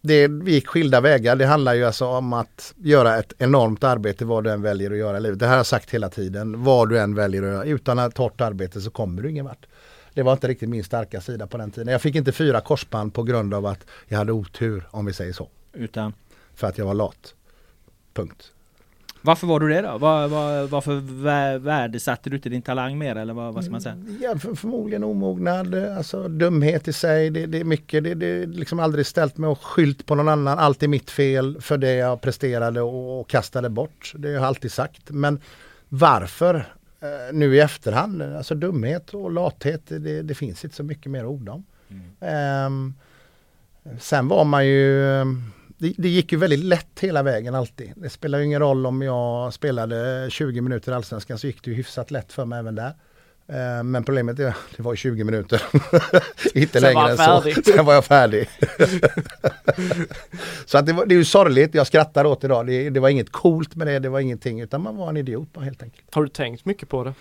det, vi gick skilda vägar. Det handlar ju alltså om att göra ett enormt arbete vad du än väljer att göra i livet. Det här har jag sagt hela tiden. Vad du än väljer att göra. Utan ett hårt arbete så kommer du ingen vart. Det var inte riktigt min starka sida på den tiden. Jag fick inte fyra korsband på grund av att jag hade otur om vi säger så. Utan? För att jag var lat. Punkt. Varför var du det då? Var, var, varför värdesatte du inte din talang mer eller vad, vad ska man säga? Mm, ja, för, förmodligen omognad, alltså dumhet i sig. Det, det är mycket, det, det är liksom aldrig ställt mig och skylt på någon annan. Allt är mitt fel för det jag presterade och, och kastade bort. Det har jag alltid sagt. Men varför? Eh, nu i efterhand, alltså dumhet och lathet, det, det finns inte så mycket mer ord om. Mm. Um, sen var man ju det, det, gick ju väldigt lätt hela vägen alltid. Det spelar ju ingen roll om jag spelade 20 minuter i Allsvenskan så gick det ju hyfsat lätt för mig även där. Eh, men problemet är att det var 20 minuter. Inte Sen längre än så. Sen var jag färdig. så att det, var, det är ju sorgligt. Jag skrattar åt idag. Det, det var inget coolt med det. Det var ingenting. Utan man var en idiot helt enkelt. Har du tänkt mycket på det?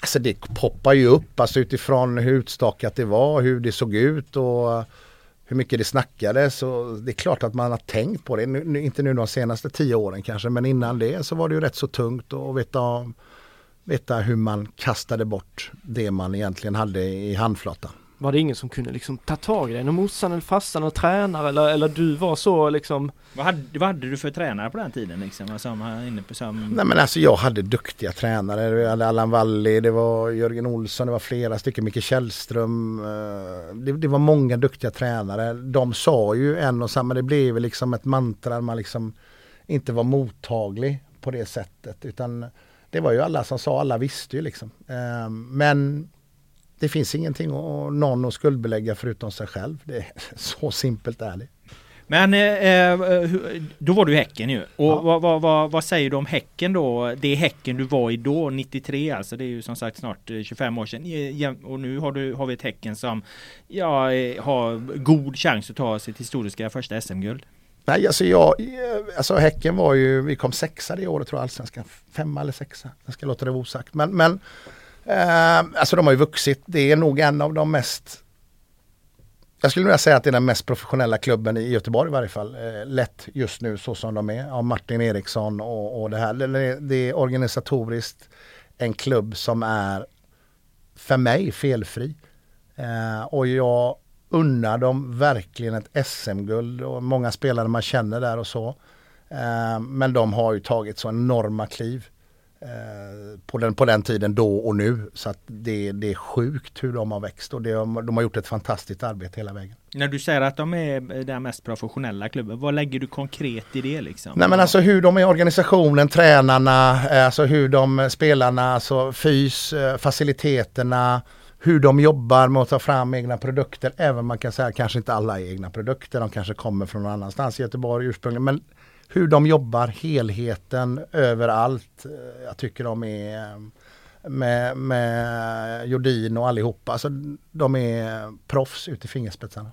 Alltså det poppar ju upp alltså utifrån hur utstakat det var, hur det såg ut och hur mycket det snackades. Så det är klart att man har tänkt på det. Nu, inte nu de senaste tio åren kanske men innan det så var det ju rätt så tungt att veta, veta hur man kastade bort det man egentligen hade i handflatan. Var det ingen som kunde liksom ta tag i dig? Någon morsan eller farsan eller tränare eller, eller du var så liksom? Vad hade, vad hade du för tränare på den tiden liksom? Som, inne på, som... Nej men alltså jag hade duktiga tränare. Det var Allan Walli, det var Jörgen Olsson, det var flera stycken, Micke Källström. Eh, det, det, var många duktiga tränare. De sa ju en och samma, det blev liksom ett mantra. Man liksom inte var mottaglig på det sättet. Utan det var ju alla som sa, alla visste ju liksom. Eh, men det finns ingenting och någon att skuldbelägga förutom sig själv. Det är så simpelt är det. Men eh, eh då var du i Häcken ju. Och ja. vad, vad, vad, vad, säger du om Häcken då? Det är Häcken du var i då, 93 alltså. Det är ju som sagt snart 25 eh, år sedan. Och nu har, du, har vi ett Häcken som ja, eh, har god chans att ta sitt historiska första SM-guld. Nej, alltså jag, eh, alltså Häcken var ju, vi kom sexa det året tror jag, allsvenskan. Femma eller sexa. Jag ska låta det vara osagt. Men, men Eh, alltså de har ju vuxit. Det är nog en av de mest jag skulle vilja säga att det är den mest professionella klubben i Göteborg i varje fall. Eh, lätt just nu så som de är. Av Martin Eriksson och, och det här. Det, det är organisatoriskt en klubb som är för mig felfri. Eh, och jag unnar dem verkligen ett SM-guld och många spelare man känner där och så. Eh, men de har ju tagit så enorma kliv. Eh, på, den, på den tiden då och nu. Så att det, det är sjukt hur de har växt och det, de har gjort ett fantastiskt arbete hela vägen. När du säger att de är den mest professionella klubben, vad lägger du konkret i det liksom? Nej men alltså hur de är organisationen, tränarna, eh, alltså hur de spelarna, alltså fys, faciliteterna, hur de jobbar med att ta fram egna produkter. Även man kan säga kanske inte alla är egna produkter, de kanske kommer från någon annanstans i Göteborg ursprungligen. Men hur de jobbar, helheten överallt. Eh, jag tycker de är eh, med, med Jordin och allihopa. Alltså, de är proffs ut i fingerspetsarna.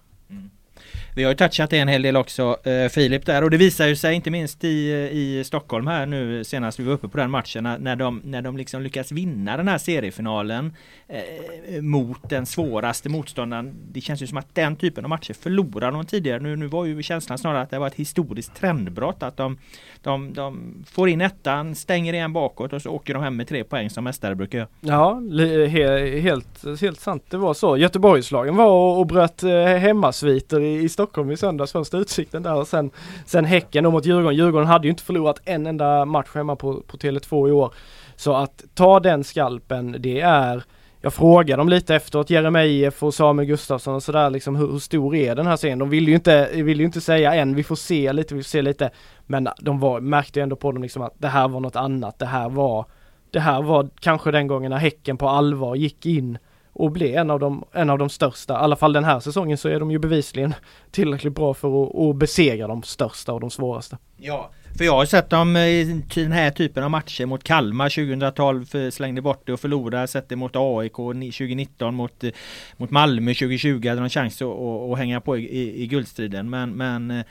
Vi har ju touchat det en hel del också eh, Filip där och det visar ju sig inte minst i, i Stockholm här nu senast vi var uppe på den matchen när de, när de liksom lyckas vinna den här seriefinalen eh, mot den svåraste motståndaren. Det känns ju som att den typen av matcher förlorar de tidigare. Nu, nu var ju känslan snarare att det var ett historiskt trendbrott att de, de, de får in ettan, stänger igen bakåt och så åker de hem med tre poäng som mästare brukar göra. Ja, he, helt, helt sant det var så. Göteborgslagen var och, och bröt eh, hemmasviter i, i Stockholm i söndags första utsikten där och sen, sen Häcken då mot Djurgården. Djurgården hade ju inte förlorat en enda match hemma på, på Tele2 i år. Så att ta den skalpen, det är jag frågade dem lite efteråt, Jeremejeff och Samuel Gustafsson och sådär liksom hur, hur, stor är den här scenen? De vill ju inte, vill ju inte säga än, vi får se lite, vi får se lite. Men de var, märkte ändå på dem liksom att det här var något annat, det här var det här var kanske den gången när Häcken på allvar gick in och bli en av de, en av de största. I alla fall den här säsongen så är de ju bevisligen tillräckligt bra för att, att besegra de största och de svåraste. Ja, för jag har sett dem eh, i den här typen av matcher mot Kalmar 2012 eh, slängde bort det och förlorade. Sett det mot AIK 2019 mot, eh, mot Malmö 2020 hade de chans att, att, att hänga på i, i, i guldstriden. Men, men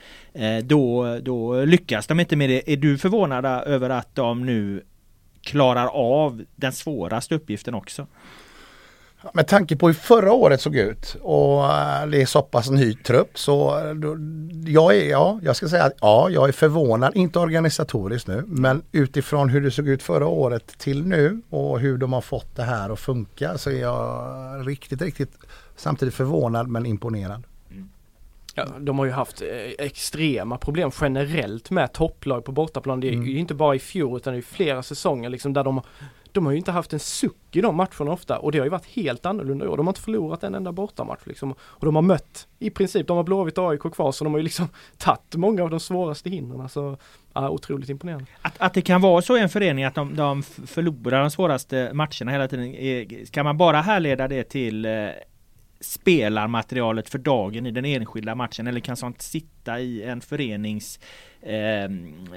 då, då lyckas de inte med det. Är du förvånad över att de nu klarar av den svåraste uppgiften också? Med tanke på hur förra året såg ut och eh, det är så pass ny trupp så då, jag är, ja, jag ska säga att ja, jag är förvånad, inte organisatoriskt nu, men utifrån hur det såg ut förra året till nu och hur de har fått det här att funka så är jag riktigt, riktigt samtidigt förvånad men imponerad. Ja, de har ju haft eh, extrema problem generellt med topplag på bortaplan. Det är mm. ju inte bara i fjol utan det är flera säsonger liksom där de de har ju inte haft en suck i de matcherna ofta och det har ju varit helt annorlunda i år. De har inte förlorat en enda bortamatch liksom. Och de har mött i princip, de har Blåvitt AIK kvar så de har ju liksom tagit många av de svåraste hindren. Så ja, otroligt imponerande. Att, att det kan vara så i en förening att de, de förlorar de svåraste matcherna hela tiden. Kan man bara härleda det till eh, spelarmaterialet för dagen i den enskilda matchen eller kan sånt sitta i en förenings eh,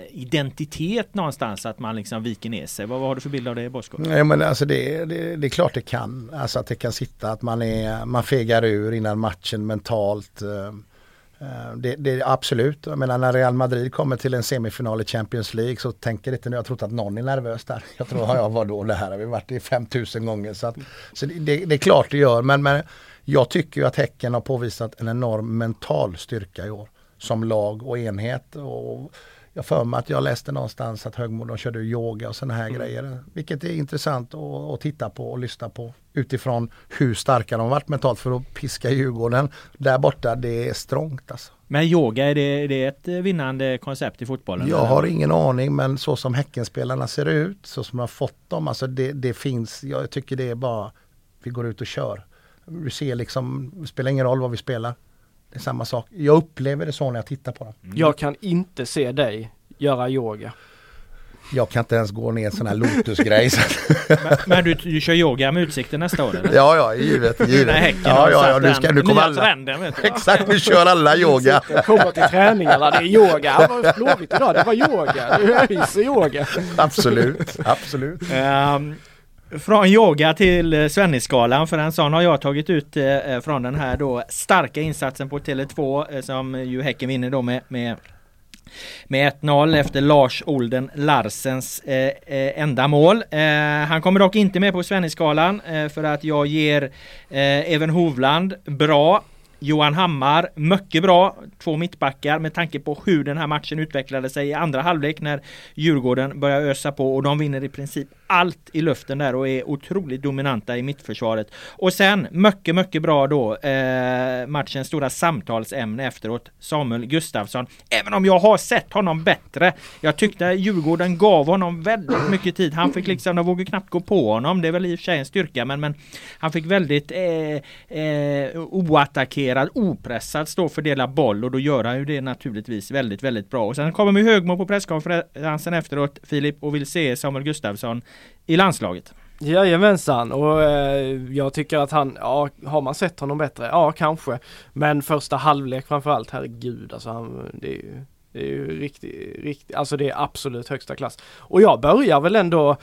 identitet någonstans att man liksom viker ner sig. Vad, vad har du för bild av det Bosko? Nej men alltså det, det, det, är klart det kan. Alltså att det kan sitta att man, är, man fegar ur innan matchen mentalt. Eh, eh det, är absolut, jag menar när Real Madrid kommer till en semifinal i Champions League så tänker inte nu, jag tror att någon är nervös där. Jag tror, jag var då det här har vi varit i 5000 gånger. Så, att, så det, det, är klart det gör, men, men jag tycker ju att Häcken har påvisat en enorm mental styrka i år. Som lag och enhet. Och jag för mig att jag läste någonstans att Högmo de körde yoga och sådana här mm. grejer. Vilket är intressant att, att, titta på och lyssna på. Utifrån hur starka de varit mentalt för att piska Djurgården. Där borta, det är strångt alltså. Men yoga, är det, är det ett vinnande koncept i fotbollen? Jag har ingen aning men så som Häckenspelarna ser ut, så som jag har fått dem, alltså det, det finns, jag tycker det är bara, vi går ut och kör. Vi ser liksom, det spelar ingen roll vad vi spelar. Det är samma sak. Jag upplever det så när jag tittar på dem. Mm. Jag kan inte se dig göra yoga. Jag kan inte ens gå ner en sån här Lotus-grej. men, men du, du kör yoga med utsikten nästa år eller? Ja, ja, givet, givet. ja, ja, ja, nu, ska, nu kommer alla. Trenden, Exakt, nu kör alla yoga. Kommer till träningarna, det är yoga. Vad var Blåvitt idag, det var yoga. Det är yoga. Absolut, absolut. Um, från yoga till eh, Svennisgalan för en sån har jag tagit ut eh, eh, från den här då starka insatsen på Tele2 som ju Häcken vinner då med, med med 1-0 efter Lars Olden Larsens eh, enda mål. Eh, han kommer dock inte med på Svennisgalan eh, för att jag ger Even Hovland bra Johan Hammar, mycket bra. Två mittbackar med tanke på hur den här matchen utvecklade sig i andra halvlek när Djurgården börjar ösa på och de vinner i princip allt i luften där och är otroligt dominanta i mittförsvaret. Och sen mycket, mycket bra då eh, matchens stora samtalsämne efteråt. Samuel Gustafsson. Även om jag har sett honom bättre. Jag tyckte Djurgården gav honom väldigt mycket tid. Han fick liksom, de vågade knappt gå på honom. Det är väl i och för sig en styrka men, men han fick väldigt eh, eh, oattackerad, opressad stå och fördela boll och då gör han ju det naturligtvis väldigt, väldigt bra. Och sen kommer Högmo på presskonferensen efteråt Filip och vill se Samuel Gustafsson i landslaget. Jajamensan och eh, jag tycker att han, ja har man sett honom bättre? Ja kanske. Men första halvlek framförallt, herregud alltså han, det är ju Det är ju riktigt, riktigt, alltså det är absolut högsta klass. Och jag börjar väl ändå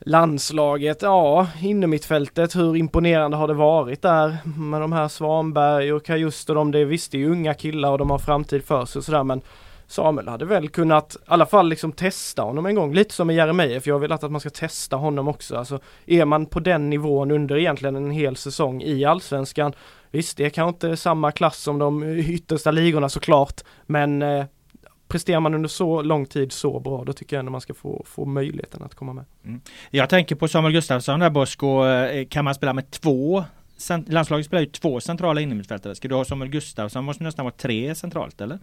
landslaget, ja, innermittfältet, hur imponerande har det varit där med de här Svanberg och Kajuster, och de, det visst det är ju unga killar och de har framtid för sig och sådär men Samuel hade väl kunnat i alla fall liksom testa honom en gång, lite som med Jeremejeff. Jag vill att man ska testa honom också. Alltså är man på den nivån under egentligen en hel säsong i Allsvenskan Visst, det är kanske inte samma klass som de yttersta ligorna såklart, men eh, presterar man under så lång tid så bra, då tycker jag ändå man ska få, få möjligheten att komma med. Mm. Jag tänker på Samuel Gustafsson där Bosko, eh, kan man spela med två Landslaget spelar ju två centrala innermittfältare. Ska du ha Samuel Gustafsson måste nästan vara tre centralt eller?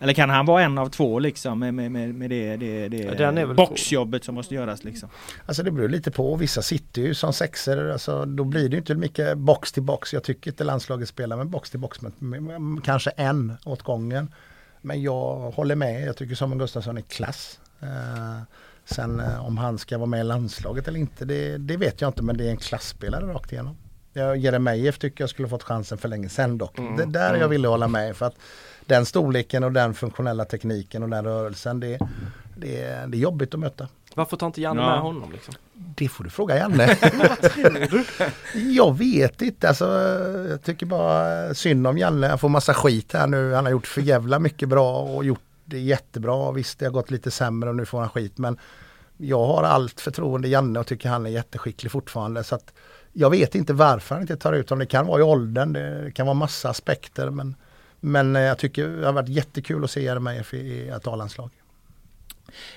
Eller kan han vara en av två liksom med, med, med det, det, det ja, boxjobbet som måste göras liksom? Alltså det beror lite på. Vissa sitter ju som sexer. Alltså då blir det inte mycket box till box. Jag tycker inte landslaget spelar med box till box. Men kanske en åt gången. Men jag håller med. Jag tycker Samuel Gustafsson är klass. Uh, sen uh, om han ska vara med i landslaget eller inte, det, det, vet jag inte. Men det är en klassspelare rakt igenom. Jeremejeff tycker jag skulle fått chansen för länge sedan dock. Mm. Det där mm. jag ville hålla med. för att den storleken och den funktionella tekniken och den rörelsen, det, det, det är jobbigt att möta. Varför tar inte Janne ja. med honom? Liksom? Det får du fråga Janne. jag vet inte. Alltså, jag tycker bara synd om Janne. Han får massa skit här nu. Han har gjort för jävla mycket bra och gjort det jättebra. Visst, det har gått lite sämre och nu får han skit. Men jag har allt förtroende i Janne och tycker han är jätteskicklig fortfarande. Så att jag vet inte varför han inte tar ut honom. Det kan vara i åldern. Det kan vara massa aspekter. Men men eh, jag tycker det har varit jättekul att se Jeremejeff i ett A-landslag.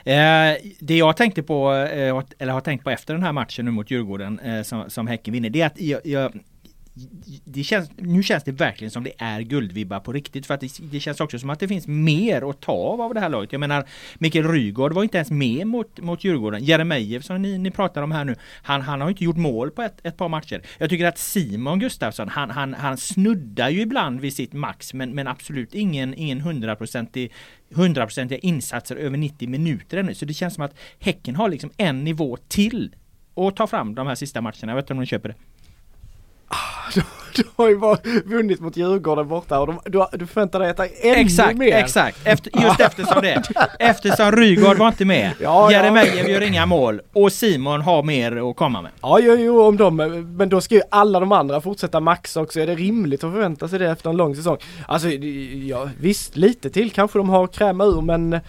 Eh, det jag tänkte på, eh, eller har tänkt på efter den här matchen nu mot Djurgården eh, som, som Häcken vinner, det är att jag, jag det känns, nu känns det verkligen som det är guldvibbar på riktigt för att det, det, känns också som att det finns mer att ta av av det här laget. Jag menar Mikael Rygaard var inte ens med mot, mot Djurgården. Jeremejeff som ni, ni pratar om här nu, han, han har inte gjort mål på ett, ett par matcher. Jag tycker att Simon Gustafsson, han, han, han snuddar ju ibland vid sitt max men, men absolut ingen, ingen hundraprocentig hundraprocentiga insatser över 90 minuter ännu. Så det känns som att Häcken har liksom en nivå till att ta fram de här sista matcherna. Jag vet inte om ni köper det. Du, har ju bara vunnit mot Djurgården borta och de, du, du förväntar dig att det är ännu exakt, mer. Exakt, Efter, just eftersom det. Eftersom Rygaard var inte med. Ja, Jeremejeff gör inga mål och Simon har mer att komma med. Ja, jo, jo, om de, men då ska ju alla de andra fortsätta maxa också. Är det rimligt att förvänta sig det efter en lång säsong? Alltså, ja, visst, lite till kanske de har kräma ur, men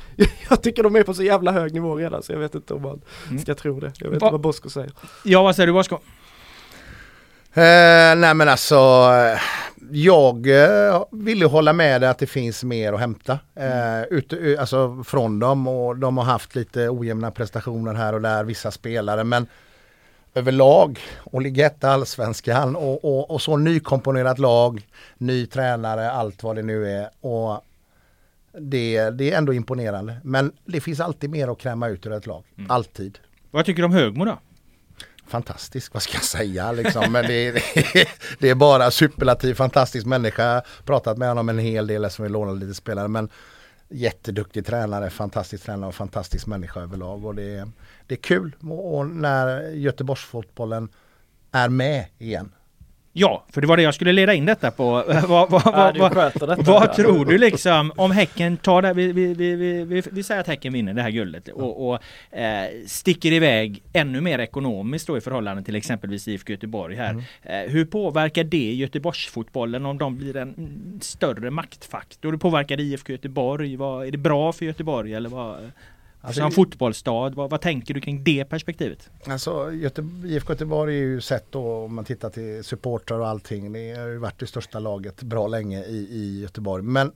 jag tycker de är på så jävla hög nivå redan så jag vet inte om man mm. ska tro det. Jag vet Va? inte vad Bosko säger. Ja, vad säger du Bosko? Eh, nej men alltså, jag eh, vill ju hålla med dig att det finns mer att hämta. Eh, ut, alltså från dem och de har haft lite ojämna prestationer här och där, vissa spelare. Men överlag och ligga etta allsvenskan och, och, och så nykomponerat lag, ny tränare, allt vad det nu är. Och det, det är ändå imponerande. Men det finns alltid mer att kräma ut ur ett lag. Mm. Alltid. Vad tycker du om Högmo då? Fantastisk, vad ska jag säga liksom. Men det, det, det är bara superlativ, fantastisk människa. Pratat med honom en hel del som vi lånade lite spelare. Men jätteduktig tränare, fantastisk tränare och fantastisk människa överlag. Och det, det är kul och när Göteborgsfotbollen är med igen. Ja, för det var det jag skulle leda in detta på. vad, vad, vad, vad, vad tror du liksom om Häcken tar det? Vi, vi, vi, vi, vi säger att Häcken vinner det här guldet och, och eh, sticker iväg ännu mer ekonomiskt då i förhållande till exempelvis IFK Göteborg här. Mm. Eh, hur påverkar det Göteborgsfotbollen om de blir en större maktfaktor? Hur påverkar det IFK Göteborg? Vad, är det bra för Göteborg eller vad, Alltså, som fotbollsstad, vad, vad, tänker du kring det perspektivet? Alltså Göte, IFK Göteborg är ju sett då om man tittar till supportrar och allting. Det har ju varit det största laget bra länge i, i Göteborg. Men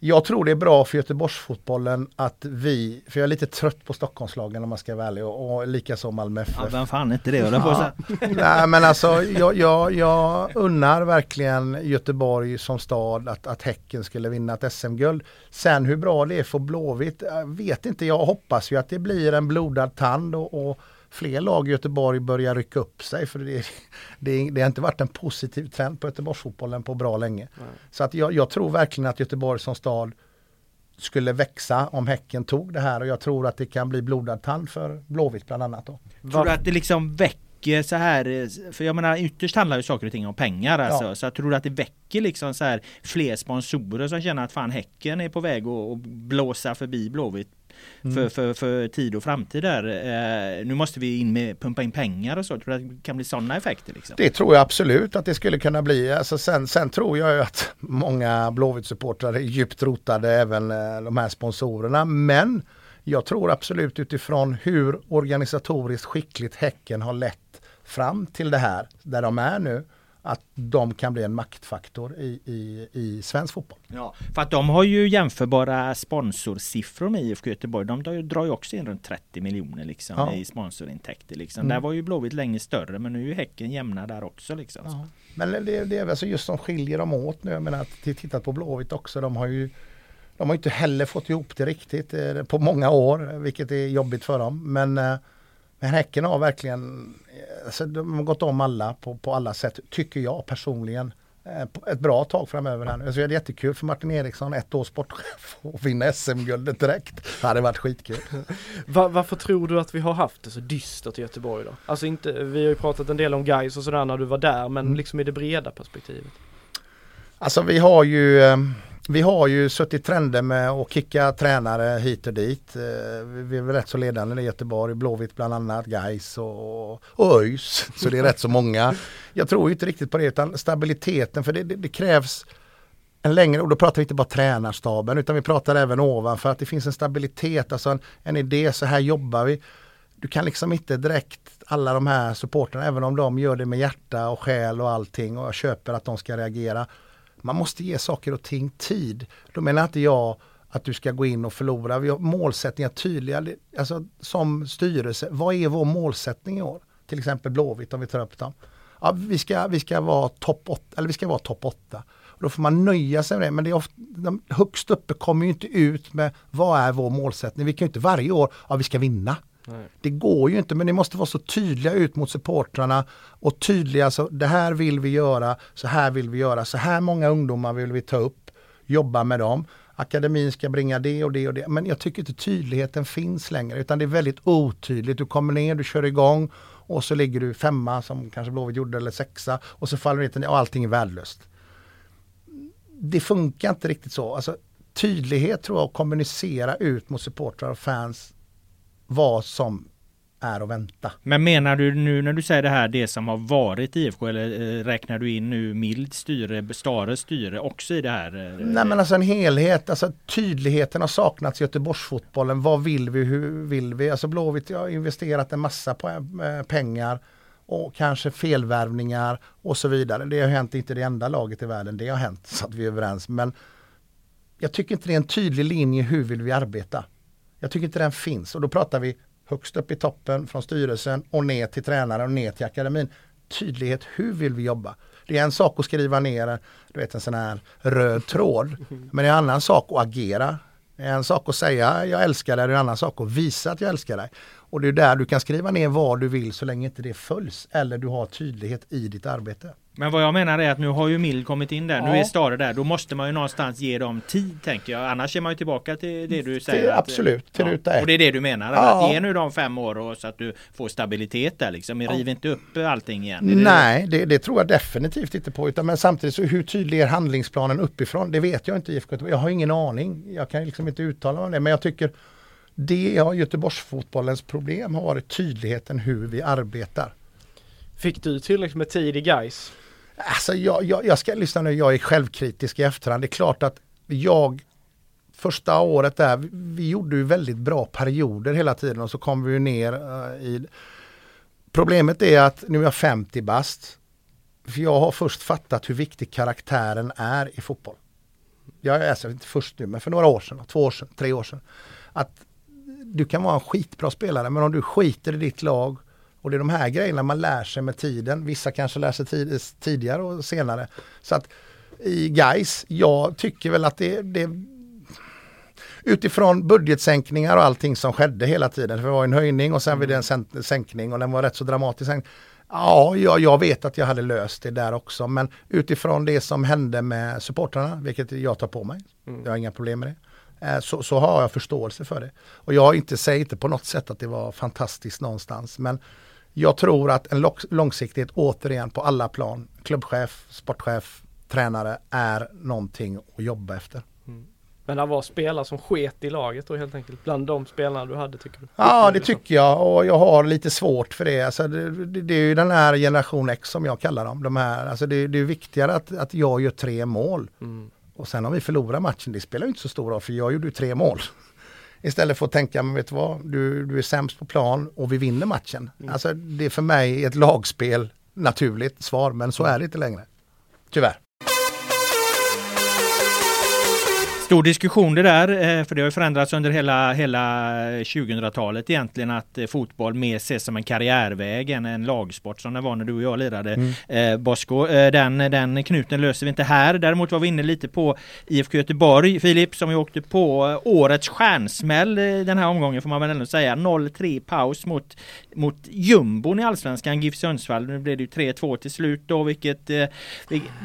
jag tror det är bra för Göteborgsfotbollen att vi, för jag är lite trött på Stockholmslagen om man ska vara ärlig och, och likaså Malmö FF. Ja, vem fan är inte det höll på Nej men alltså jag, jag, jag unnar verkligen Göteborg som stad att, att Häcken skulle vinna ett SM-guld. Sen hur bra det är för Blåvitt, vet inte. Jag hoppas ju att det blir en blodad tand och, och fler lag i Göteborg börjar rycka upp sig. För det, det, det har inte varit en positiv trend på Göteborgsfotbollen på bra länge. Nej. Så att jag, jag, tror verkligen att Göteborg som stad skulle växa om Häcken tog det här och jag tror att det kan bli blodad tand för Blåvitt bland annat. Då. Tror du att det liksom väcker så här, för jag menar ytterst handlar ju saker och ting om pengar alltså. Ja. Så jag tror att det väcker liksom så här fler sponsorer som känner att fan Häcken är på väg att blåsa förbi Blåvitt Mm. för, för, för tid och framtid där. Eh, nu måste vi in med pumpa in pengar och så. Tror du det kan bli sådana effekter liksom? Det tror jag absolut att det skulle kunna bli. Alltså sen, sen tror jag att många Blåvitt-supportrar är djupt rotade, även eh, de här sponsorerna. Men jag tror absolut utifrån hur organisatoriskt skickligt Häcken har lett fram till det här, där de är nu, att de kan bli en maktfaktor i, i, i svensk fotboll. Ja, för att de har ju jämförbara sponsorsiffror med IFK Göteborg. De drar ju- också in runt 30 miljoner liksom Ja. i sponsorintäkter. Liksom. Mm. Där var ju Blåvitt länge större men nu är ju Häcken jämna där också. Liksom. Men det, det är väl så just som skiljer dem åt nu. Jag menar att t- tittat på Blåvitt också. De har ju de har inte heller fått ihop det riktigt eh, på många år, vilket är jobbigt för dem. Men, eh, men Häcken har verkligen eh, alltså, de har gått om alla på, på alla sätt, tycker jag personligen. Eh, Ett bra tag framöver här nu. Alltså, det är jättekul för Martin Eriksson, ett års sportchef, att vinna SM-guldet direkt. Det hade varit skitkul. Va- varför tror du att vi har haft det så dystert i Göteborg då? Alltså inte, vi har ju pratat en del om guys och sådär när du var där, men Mm. liksom i det breda perspektivet. Alltså vi har ju eh, vi har ju suttit trender med att kicka tränare hit och dit. Eh, vi vi är väl rätt så ledande i Göteborg, Blåvitt bland annat, Gais och, och ÖIS. Så det är rätt så många. Jag tror inte riktigt på det utan stabiliteten för det, det, det krävs en längre, och då pratar vi inte bara tränarstaben utan vi pratar även ovanför att det finns en stabilitet, alltså en, en idé, så här jobbar vi. Du kan liksom inte direkt alla de här supporterna, även om de gör det med hjärta och själ och allting och jag köper att de ska reagera. Man måste ge saker och ting tid. Då menar inte jag att du ska gå in och förlora. Vi har målsättningar tydliga. Alltså som styrelse, vad är vår målsättning i år? Till exempel Blåvitt om vi tar upp dem. Ja, vi ska, vi ska vara topp 8, eller vi ska vara topp 8. Då får man nöja sig med det. Men det är ofta, de högst uppe kommer ju inte ut med vad är vår målsättning. Vi kan ju inte varje år, ja vi ska vinna. Det går ju inte men ni måste vara så tydliga ut mot supportrarna och tydliga så det här vill vi göra, så här vill vi göra, så här många ungdomar vill vi ta upp, jobba med dem. Akademin ska bringa det och det och det. Men jag tycker inte tydligheten finns längre utan det är väldigt otydligt. Du kommer ner, du kör igång och så ligger du femma som kanske Blåvitt gjorde eller sexa och så faller det ner och allting är värdelöst. Det funkar inte riktigt så. Alltså, tydlighet tror jag och kommunicera ut mot supportrar och fans vad som är att vänta. Men menar du nu när du säger det här det som har varit IFK eller eh, räknar du in nu mild styre, Stares styre också i det här? eh, Nej men alltså en helhet, alltså tydligheten har saknats i Göteborgsfotbollen. Vad vill vi, hur vill vi? Alltså Blåvitt har investerat en massa på, eh, pengar och kanske felvärvningar och så vidare. Det har hänt inte det enda laget i världen, det har hänt så att vi är överens. Men jag tycker inte det är en tydlig linje hur vill vi arbeta. Jag tycker inte den finns och då pratar vi högst upp i toppen från styrelsen och ner till tränaren och ner till akademin. Tydlighet, hur vill vi jobba? Det är en sak att skriva ner du vet, en sån här röd tråd. Men det är en annan sak att agera. Det är en sak att säga jag älskar dig, det är en annan sak att visa att jag älskar dig. Och det är där du kan skriva ner vad du vill så länge inte det följs eller du har tydlighet i ditt arbete. Men vad jag menar är att nu har ju Mild kommit in där, nu Ja. är Stare där. Då måste man ju någonstans ge dem tid tänker jag. Annars är man ju tillbaka till det du säger. Till- att- absolut, till ruta ett. Och det är det du menar? Ja. Att ge nu de fem år och så att du får stabilitet där liksom. Riv inte upp allting igen. Det- Nej, det, det tror jag definitivt inte på. Utan, men samtidigt så hur tydlig är handlingsplanen uppifrån? Det vet jag inte IFK. Jag har ingen aning. Jag kan liksom inte uttala mig om det. Men jag tycker det har Göteborgsfotbollens problem har varit tydligheten hur vi arbetar. Fick du tillräckligt med tid i guys? Alltså jag, jag, jag ska lyssna nu, jag är självkritisk i efterhand. Det är klart att jag första året där, vi, vi gjorde ju väldigt bra perioder hela tiden och så kom vi ju ner eh, i Problemet är att nu är jag 50 bast. För jag har först fattat hur viktig karaktären är i fotboll. Jag är alltså inte först nu, men för några år sedan, två år sedan, tre år sedan. Att du kan vara en skitbra spelare, men om du skiter i ditt lag och det är de här grejerna man lär sig med tiden. Vissa kanske lär sig tid, tidigare och senare. Så att i guys, jag tycker väl att det, det utifrån budgetsänkningar och allting som skedde hela tiden. För det var en höjning och sen var det en sänk- sänkning och den var rätt så dramatisk. Ja, jag, jag vet att jag hade löst det där också. Men utifrån det som hände med supportrarna, vilket jag tar på mig. Jag har inga problem med det. Eh, Så, så har jag förståelse för det. Och jag inte, säger inte på något sätt att det var fantastiskt någonstans. Men Jag tror att en långsiktighet återigen på alla plan, klubbchef, sportchef, tränare är någonting att jobba efter. Mm. Men det var spelare som sket i laget då helt enkelt, bland de spelarna du hade tycker du? Ja det tycker jag och jag har lite svårt för det. Alltså, det, det, det är ju den här generation X som jag kallar dem. De här, alltså det, det är viktigare att, att jag gör tre mål. Mm. Och sen om vi förlorar matchen, det spelar inte så stor roll för jag gjorde ju tre mål. Istället för att tänka, men vet du vad, du, du är sämst på plan och vi vinner matchen. Mm. Alltså det är för mig ett lagspel naturligt svar, men så är det inte längre. Tyvärr. Stor diskussion det där, eh, för det har ju förändrats under hela, hela 2000-talet egentligen att eh, fotboll mer ses som en karriärväg än en lagsport som det var när du och jag lirade. Mm. Eh, Bosko, den, den knuten löser vi inte här. Däremot var vi inne lite på IFK Göteborg, Filip, som vi åkte på årets stjärnsmäll den här omgången får man väl ändå säga. 0-3 paus mot, mot jumbon i Allsvenskan, GIF Sundsvall. Nu blev det ju 3-2 till slut då, vilket,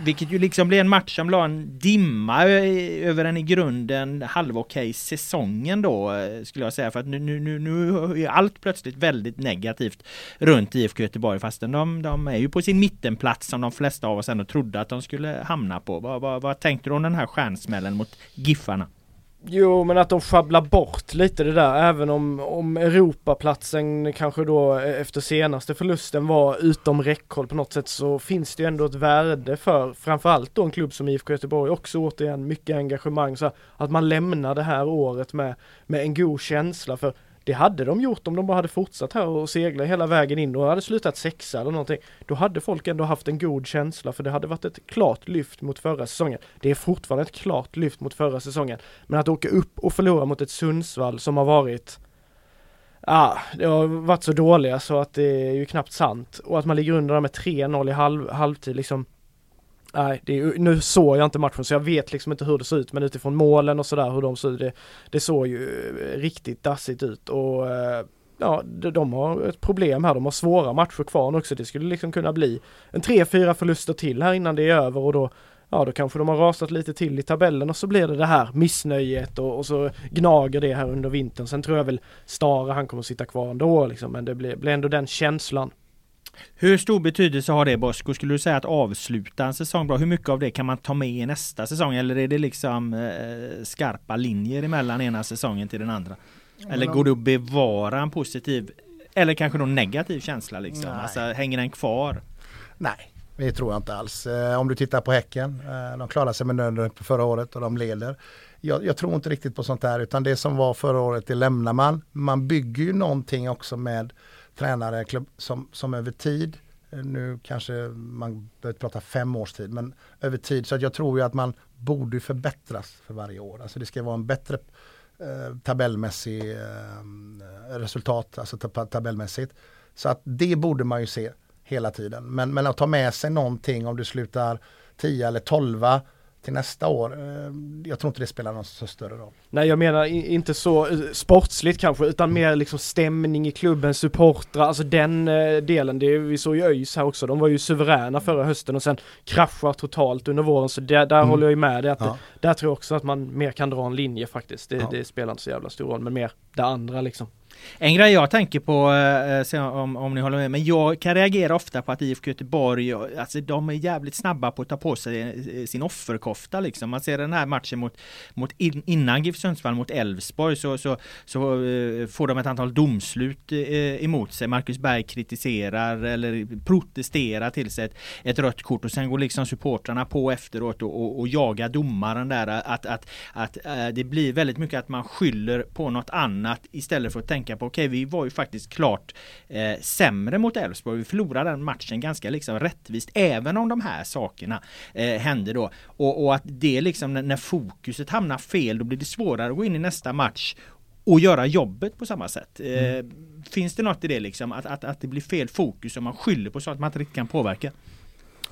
vilket ju liksom blev en match som la en dimma över en i grunden halvokej säsongen då eh, skulle jag säga för att nu, nu, nu, nu är allt plötsligt väldigt negativt runt IFK Göteborg fastän de, de är ju på sin mittenplats som de flesta av oss ändå trodde att de skulle hamna på. Vad, vad, vad tänkte du om den här stjärnsmällen mot Giffarna? Jo men att de sjabblar bort lite det där även om, om Europaplatsen kanske då eh, efter senaste förlusten var utom räckhåll på något sätt så finns det ju ändå ett värde för framförallt då en klubb som IFK Göteborg också återigen mycket engagemang så att man lämnar det här året med, med en god känsla för det hade de gjort om de bara hade fortsatt här och segla hela vägen in och hade slutat sexa eller någonting. Då hade folk ändå haft en god känsla för det hade varit ett klart lyft mot förra säsongen. Det är fortfarande ett klart lyft mot förra säsongen. Men att åka upp och förlora mot ett Sundsvall som har varit Ja, det har varit så dåliga så att det är ju knappt sant. Och att man ligger under med 3-0 i halv, halvtid liksom Nej, det är, nu såg jag inte matchen så jag vet liksom inte hur det såg ut men utifrån målen och sådär hur de såg ut, det, det såg ju eh, riktigt dassigt ut och eh, ja, de har ett problem här. De har svåra matcher kvar också. Det skulle liksom kunna bli en tre, fyra förluster till här innan det är över och då Ja, då kanske de har rasat lite till i tabellen och så blir det det här missnöjet och, och så gnager det här under vintern. Sen tror jag väl Stara, han kommer sitta kvar ändå liksom, men det blir, blir ändå den känslan. Hur stor betydelse har det Bosko? Skulle du säga att avsluta en säsong bra? Hur mycket av det kan man ta med i nästa säsong? Eller är det liksom eh, skarpa linjer emellan ena säsongen till den andra? Eller går det att bevara en positiv eller kanske någon negativ känsla liksom? Nej. Alltså hänger den kvar? Nej, det tror jag inte alls. Eh, om du tittar på Häcken, eh, de klarade sig med nöden förra året och de leder. Jag, jag, tror inte riktigt på sånt där utan det som var förra året det lämnar man. Man bygger ju någonting också med tränare som, som över tid, eh, nu kanske man behöver prata fem års tid, men över tid. Så att jag tror ju att man borde förbättras för varje år. Alltså det ska vara en bättre eh, tabellmässig eh, resultat, alltså tabellmässigt. Så att det borde man ju se hela tiden. Men, men att ta med sig någonting om du slutar 10 eller 12 till nästa år. Eh, jag tror inte det spelar någon så större roll. Nej jag menar inte så eh, sportsligt kanske utan mer liksom stämning i klubben, supportrar, alltså den eh, delen. Det, vi såg ju ÖIS här också, de var ju suveräna förra hösten och sen kraschar totalt under våren så där, där mm. håller jag ju med dig att ja. det, där tror jag också att man mer kan dra en linje faktiskt. Det, ja. det spelar inte så jävla stor roll men mer det andra liksom. En grej jag tänker på, eh, eh, om, om ni håller med, men jag kan reagera ofta på att IFK Göteborg, alltså de är jävligt snabba på att ta på sig eh, sin offerkofta liksom. Man ser den här matchen mot, mot innan GIF Sundsvall mot Elfsborg så, så, så får de ett antal domslut emot sig. Marcus Berg kritiserar eller protesterar till sig ett, ett rött kort och sen går liksom supportrarna på efteråt och, och, och jagar domaren där. Att, att, att att det blir väldigt mycket att man skyller på något annat istället för att tänka tänka på, okej okay, vi var ju faktiskt klart eh, sämre mot Elfsborg. Vi förlorade den matchen ganska liksom rättvist, även om de här sakerna eh, hände då. Och, och, att det liksom, när, när fokuset hamnar fel, då blir det svårare att gå in i nästa match och göra jobbet på samma sätt. Eh, mm. finns det något i det liksom, att, att, att det blir fel fokus och man skyller på så att man inte riktigt kan påverka?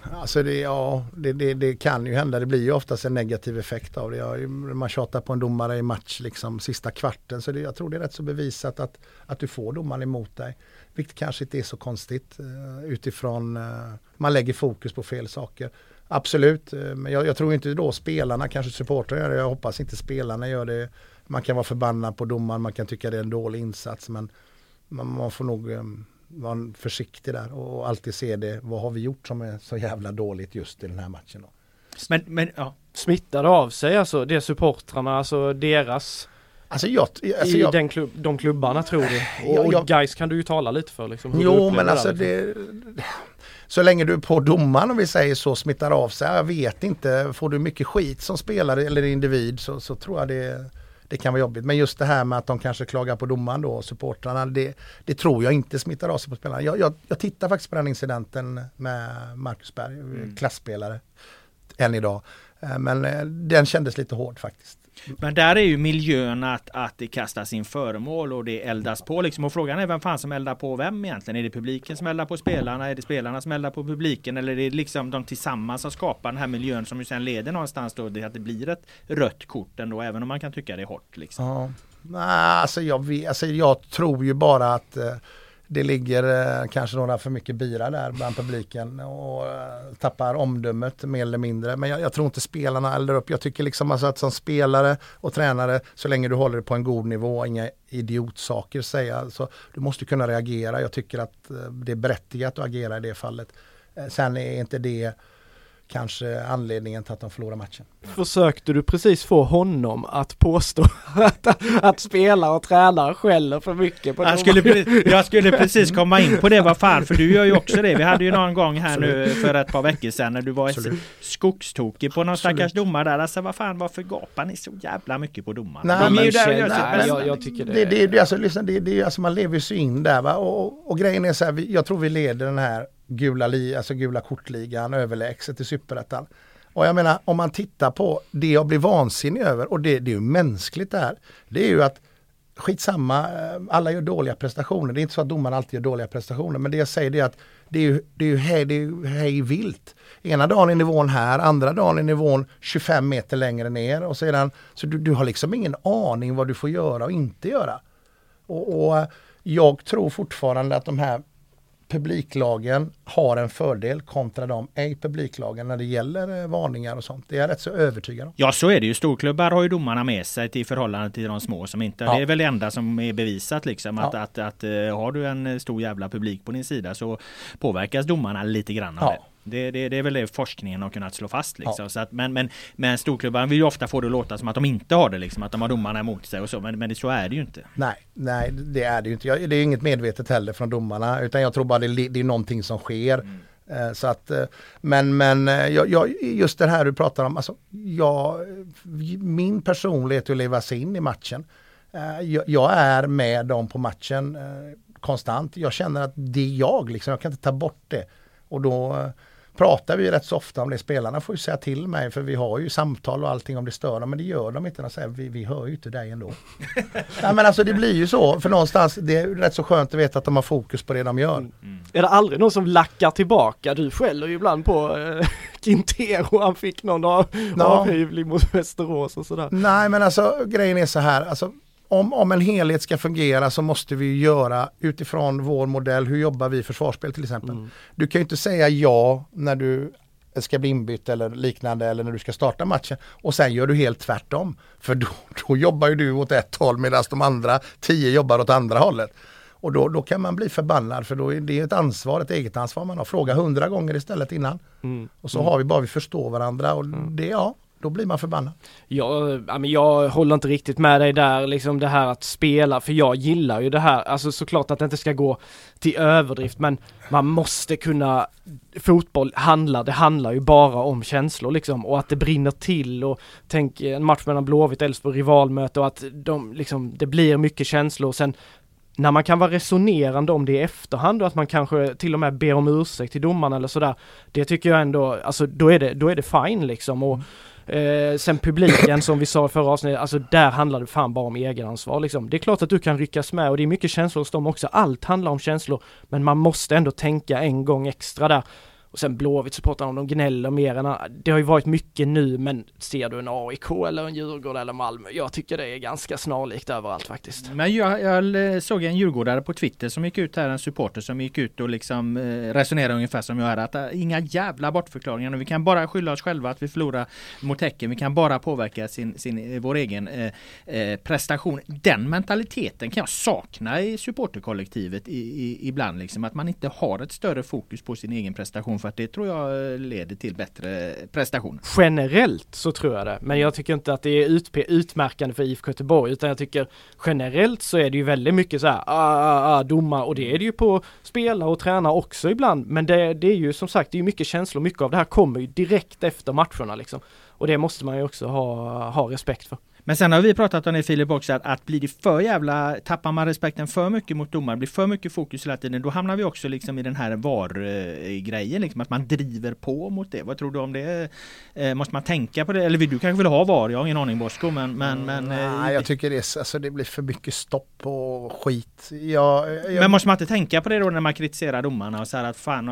Alltså det, ja, det, det, det, kan ju hända. Det blir ju oftast en negativ effekt av det. Man tjatar på en domare i match liksom sista kvarten. Så det, jag tror det är rätt så bevisat att, att du får domaren emot dig. Vilket kanske inte är så konstigt eh, utifrån eh, man lägger fokus på fel saker. Absolut, eh, men jag, jag, tror inte då spelarna, kanske supportrar gör det. Jag hoppas inte spelarna gör det. Man kan vara förbannad på domaren, man kan tycka det är en dålig insats men man, man får nog vara försiktig där och alltid se det. Vad har vi gjort som är så jävla dåligt just i den här matchen? Då? Men, men ja. Smittar det av sig alltså det supportrarna, alltså deras Alltså jag, alltså i jag, den klubb, de klubbarna tror du? Och, Jag- jag- och guys kan du ju tala lite för liksom. hur du Jo men alltså liksom. det Så länge du är på domaren om vi säger så smittar av sig. Jag vet inte. Får du mycket skit som spelare eller individ så, så tror jag det, det kan vara jobbigt. Men just det här med att de kanske klagar på domaren då, supportrarna. Det, det tror jag inte smittar av sig på spelarna. Jag, jag, jag tittar faktiskt på den incidenten med Marcus Berg, Mm. klassspelare. Än idag. Eh, Men eh, den kändes lite hård faktiskt. Men där är ju miljön att, att det kastas in föremål och det eldas på liksom. Och frågan är vem fan som eldar på vem egentligen? Är det publiken som eldar på spelarna? Är det spelarna som eldar på publiken? Eller är det liksom de tillsammans som skapar den här miljön som ju sen leder någonstans då till att det blir ett rött kort ändå, även om man kan tycka det är hårt liksom. Ja. Nej, alltså jag, vet, alltså jag tror ju bara att eh, det ligger eh, kanske några för mycket bira där bland publiken och eh, tappar omdömet mer eller mindre. Men jag, jag tror inte spelarna eldar upp. Jag tycker liksom alltså att som spelare och tränare, så länge du håller det på en god nivå, inga idiotsaker säga, så du måste kunna reagera. Jag tycker att eh, det är berättigat att agera i det fallet. Sen är inte det kanske anledningen till att de förlorar matchen. Försökte du precis få honom att påstå att, att spelare och tränare skäller för mycket på Jag skulle, jag skulle precis komma in på det, vad fan, för du gör ju också det. Vi hade ju någon gång här nu för ett par veckor sedan när du var Absolut. skogstokig på någon Absolut. stackars domare där. Alltså vad fan, varför gapar ni så jävla mycket på domaren? Nej, De är men ju där nej, jag- jag tycker det- det, det, det, alltså, lyssna, det, det, alltså man lever ju sig in där va? Och, och, och grejen är så här, jag tror vi leder den här gula, li, alltså gula kortligan överlägset i superettan. Och jag menar om man tittar på det jag blir vansinnig över och det, det är ju mänskligt det här. Det är ju att skitsamma, eh, alla gör dåliga prestationer. Det är inte så att domarna alltid gör dåliga prestationer. Men det jag säger det är att det är ju, det är ju, hej, det är ju hej vilt. Ena dagen är nivån här, andra dagen är nivån 25 meter längre ner. Och sedan, så du, du har liksom ingen aning vad du får göra och inte göra. Och, och jag tror fortfarande att de här publiklagen har en fördel kontra de ej publiklagen när det gäller eh, varningar och sånt. Det är jag rätt så övertygad om. Ja så är det ju. Storklubbar har ju domarna med sig till förhållande till de små som inte. Ja. Det är väl det enda som är bevisat liksom. Att, Ja. att, att, eh, har du en stor jävla publik på din sida så påverkas domarna lite grann av Ja. det. Det, det, det är väl det forskningen har kunnat slå fast. Liksom. Ja. Så att, men, men, men storklubbarna vill ju ofta få det att låta som att de inte har det. Liksom, att de har domarna emot sig och så. Men, men det, så är det ju inte. Nej, nej det är det ju inte. Jag- Det är inget medvetet heller från domarna utan jag tror bara det, det är någonting som sker. Eh, Så att, eh, men men eh, jag, jag, just det här du pratar om, alltså, jag, min personlighet att leva sig in i matchen. Jag, jag är med dem på matchen konstant. Jag känner att det är jag, liksom. jag kan inte ta bort det. Och då pratar vi rätt så ofta om det. Spelarna får ju säga till mig för vi har ju samtal och allting om det stör dem. Men det gör de inte. De säger vi, vi hör ju inte dig ändå. Nej men alltså det blir ju så. För någonstans det är rätt så skönt att veta att de har fokus på det de gör. Är det aldrig någon som lackar tillbaka? Du skäller ju ibland på eh, Quintero, han fick någon av, Ja. avhyvling mot Västerås och sådär. Nej men alltså grejen är så här. Alltså, om, om en helhet ska fungera så måste vi göra utifrån vår modell. Hur jobbar vi i försvarsspel till exempel. Du kan ju inte säga ja när du ska bli inbytt eller liknande eller när du ska starta matchen och sen gör du helt tvärtom. För då, då jobbar ju du åt ett håll medan de andra tio jobbar åt andra hållet. Och då, då kan man bli förbannad för då är det ett ansvar, ett eget ansvar man har. Fråga hundra gånger istället innan. Och så har vi bara vi förstår varandra och det, ja, då blir man förbannad. Jag, ja, men jag håller inte riktigt med dig där, liksom det här att spela, för jag gillar ju det här, alltså såklart att det inte ska gå till överdrift, men man måste kunna, fotboll handlar, det handlar ju bara om känslor liksom, och att det brinner till och tänk en match mellan Blåvitt, Elfsborg, rivalmöte och att de liksom, det blir mycket känslor och sen när man kan vara resonerande om det i efterhand och att man kanske till och med ber om ursäkt till domaren eller sådär. Det tycker jag ändå, alltså då är det, då är det fine liksom. Och, eh, sen publiken som vi sa i förra avsnittet, alltså där handlar det fan bara om egenansvar liksom. Det är klart att du kan ryckas med och det är mycket känslor hos dem också. Allt handlar om känslor. Men man måste ändå tänka en gång extra där. Och sen Blåvitt-supportrarna, om de gnäller mer än Det har ju varit mycket nu, men ser du en AIK eller en Djurgården eller Malmö? Jag tycker det är ganska snarlikt överallt faktiskt. Men jag, jag såg en djurgårdare på Twitter som gick ut här, en supporter som gick ut och liksom eh, resonerade ungefär som jag är. Att eh, inga jävla bortförklaringar. Vi kan bara skylla oss själva att vi förlorar mot Häcken. Vi kan bara påverka sin, sin, eh, vår egen eh, prestation. Den mentaliteten kan jag sakna i supporterkollektivet i, i, ibland. Liksom, att man inte har ett större fokus på sin egen prestation för att det tror jag eh, leder till bättre prestation. Generellt så tror jag det, men jag tycker inte att det är ut, utmärkande för IFK Göteborg utan jag tycker generellt så är det ju väldigt mycket så här ah, ah, ah, ah, domar och det är det ju på spelare och tränare också ibland men det, det är ju som sagt det är mycket känslor, mycket av det här kommer ju direkt efter matcherna liksom. Och det måste man ju också ha, ha respekt för. Men sen har vi pratat om det Filip också att, att blir det för jävla, tappar man respekten för mycket mot domaren, blir för mycket fokus hela tiden, då hamnar vi också liksom i den här VAR-grejen, liksom att man driver på mot det. Vad tror du om det? Eh, måste man tänka på det? Eller du kanske vill ha VAR? Jag har ingen aning Bosko, men... men, men eh, Nej, jag tycker det, är, alltså, det blir för mycket stopp och skit. Jag, jag... Men måste man inte tänka på det då när man kritiserar domarna och säger att fan,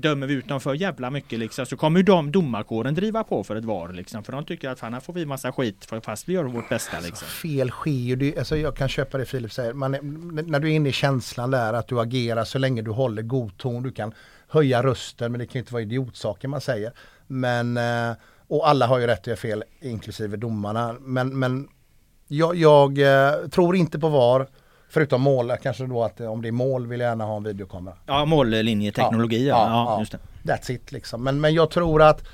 dömer vi ut dem för jävla mycket liksom, så kommer ju de domarkåren driva på för ett VAR liksom, för de tycker att fan, här får vi massa skit fast vi gör vårt bästa. Liksom. Alltså, fel sker ju. Alltså, jag kan köpa det Filip säger. Man är, när du är inne i känslan där att du agerar så länge du håller god ton. Du kan höja rösten men det kan inte vara idiotsaker man säger. Men, eh, och alla har ju rätt att göra fel inklusive domarna. Men, men jag, jag eh, tror inte på VAR. Förutom mål, kanske då att om det är mål vill jag gärna ha en videokamera. Ja, mållinjeteknologi. Ja, ja, ja, just det. That's it liksom. Men, men jag tror att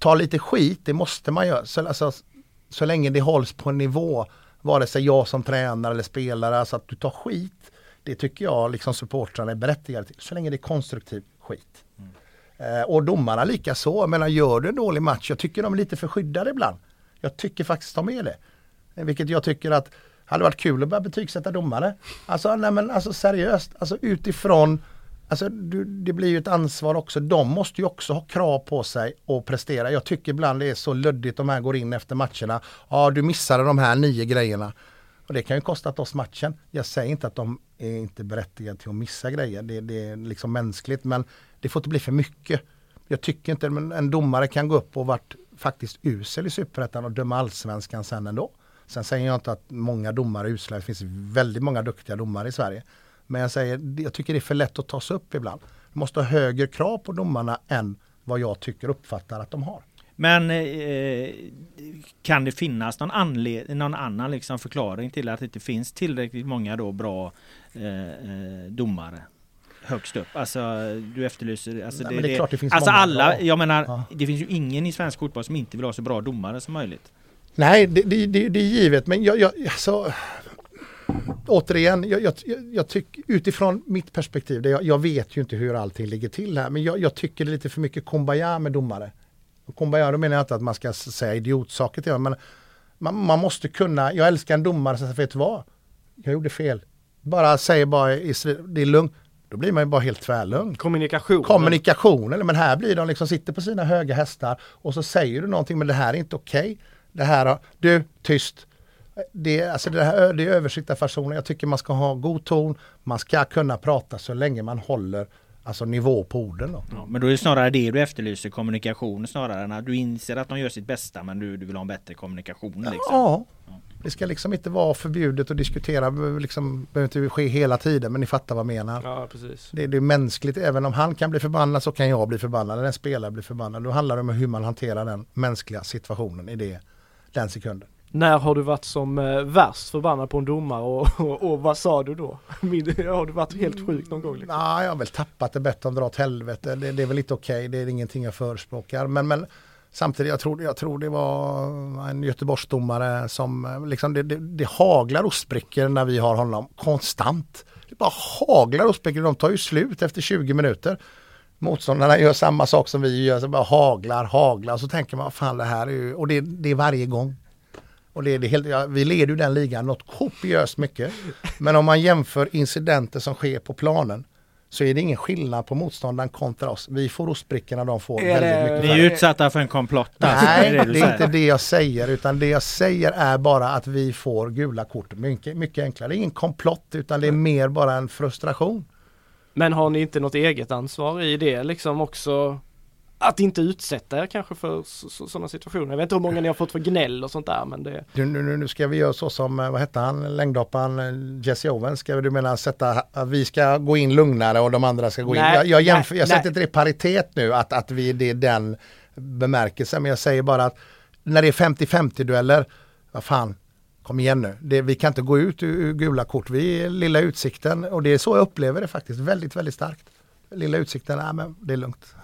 ta lite skit, det måste man göra. Så, alltså, så länge det hålls på en nivå, vare sig jag som tränare eller spelare, alltså att du tar skit, det tycker jag liksom supportrarna är berättigade till. Så länge det är konstruktiv skit. Mm. Eh, och domarna lika så. Menar, gör du en dålig match, jag tycker de är lite för skyddade ibland. Jag tycker faktiskt de är det. Eh, vilket jag tycker att hade varit kul att börja betygsätta domare. Alltså, nej men alltså seriöst, alltså utifrån Alltså du, det blir ju ett ansvar också. De måste ju också ha krav på sig och prestera. Jag tycker ibland det är så luddigt de här går in efter matcherna. Ja, du missade de här nio grejerna. Och det kan ju kostat oss matchen. Jag säger inte att de är inte berättigade till att missa grejer. Det, det är liksom mänskligt men det får inte bli för mycket. Jag tycker inte, men en domare kan gå upp och varit faktiskt usel i superettan och döma allsvenskan sen ändå. Sen säger jag inte att många domare är usla. Det finns väldigt många duktiga domare i Sverige. Men jag säger, jag tycker det är för lätt att ta sig upp ibland. Vi måste ha högre krav på domarna än vad jag tycker uppfattar att de har. Men eh, kan det finnas någon, anled- någon annan liksom förklaring till att det inte finns tillräckligt många då bra eh, eh domare? högst upp. Alltså du efterlyser... Alltså, Nej, det, det, är klart det finns alltså alla, bra. jag menar, ja. det finns ju ingen i svensk fotboll som inte vill ha så bra domare som möjligt. Nej, det, det, det, det är givet, men jag, jag, alltså, återigen, jag, jag, jag tycker utifrån mitt perspektiv, jag, jag, vet ju inte hur allting ligger till här, men jag, tycker det är lite för mycket kumbaya med domare. Och kumbaya, då menar jag inte att man ska säga idiotsaker till men man, man, måste kunna, jag älskar en domare som vet du vad? Jag gjorde fel. Bara säger bara, det är lugnt. Då blir man ju bara helt tvärlugn. Kommunikation. Kommunikation, eller men här blir de liksom, sitter på sina höga hästar och så säger du någonting, men det här är inte okej. Okay. Det här, du, tyst det, alltså det, här, det är översittarfasoner. Jag tycker man ska ha god ton. Man ska kunna prata så länge man håller alltså nivå på orden. Då. Ja, men då är det snarare det du efterlyser, kommunikation snarare än att du inser att de gör sitt bästa men du, du vill ha en bättre kommunikation. Liksom. Ja, det ska liksom inte vara förbjudet att diskutera, liksom, behöver inte ske hela tiden men ni fattar vad jag menar. Ja, precis. Det, det är mänskligt, även om han kan bli förbannad så kan jag bli förbannad, eller en spelare blir förbannad. Då handlar det om hur man hanterar den mänskliga situationen i det, den sekunden. När har du varit som eh, värst förbannad på en domare och, och, och, vad sa du då? har du varit helt sjuk någon gång? Liksom? Nej, jag har väl tappat det bättre än dra åt helvete. Det, det är väl inte okej, okay. det är ingenting jag förespråkar. Men, men samtidigt, jag tror, jag tror det var en Göteborgsdomare som, eh, liksom det, det, det haglar ostbrickor när vi har honom konstant. Det bara haglar ostbrickor, de tar ju slut efter 20 minuter. Motståndarna gör samma sak som vi gör, så bara haglar, haglar. Så tänker man, fan det här är ju, och det, det är varje gång. Och det är det helt, ja, vi leder ju den ligan något kopiöst mycket. Men om man jämför incidenter som sker på planen så är det ingen skillnad på motståndaren kontra oss. Vi får ostbrickorna, de får är väldigt mycket. Vi är utsatta för en komplott. Nej, det är, det är inte det jag säger utan det jag säger är bara att vi får gula kort. Mycket, mycket enklare. Det är ingen komplott utan det är mer bara en frustration. Men har ni inte något eget ansvar i det liksom också? Att inte utsätta er kanske för sådana situationer. Jag vet inte hur många ni har fått för gnäll och sånt där men det... Nu, nu, nu ska vi göra så som, eh, vad hette han, längdhopparen eh, Jesse Owens. Ska du mena sätta, vi ska gå in lugnare och de andra ska gå nej, in? Jag, jag, jämför, nej, jag sätter inte det i paritet nu att, att vi, det är den bemärkelsen. Men jag säger bara att när det är 50-50 dueller, vad fan, kom igen nu. Det, vi kan inte gå ut ur, gula kort. Vi är lilla utsikten och det är så jag upplever det faktiskt. Väldigt, väldigt starkt. Lilla utsikten, nej men det är lugnt.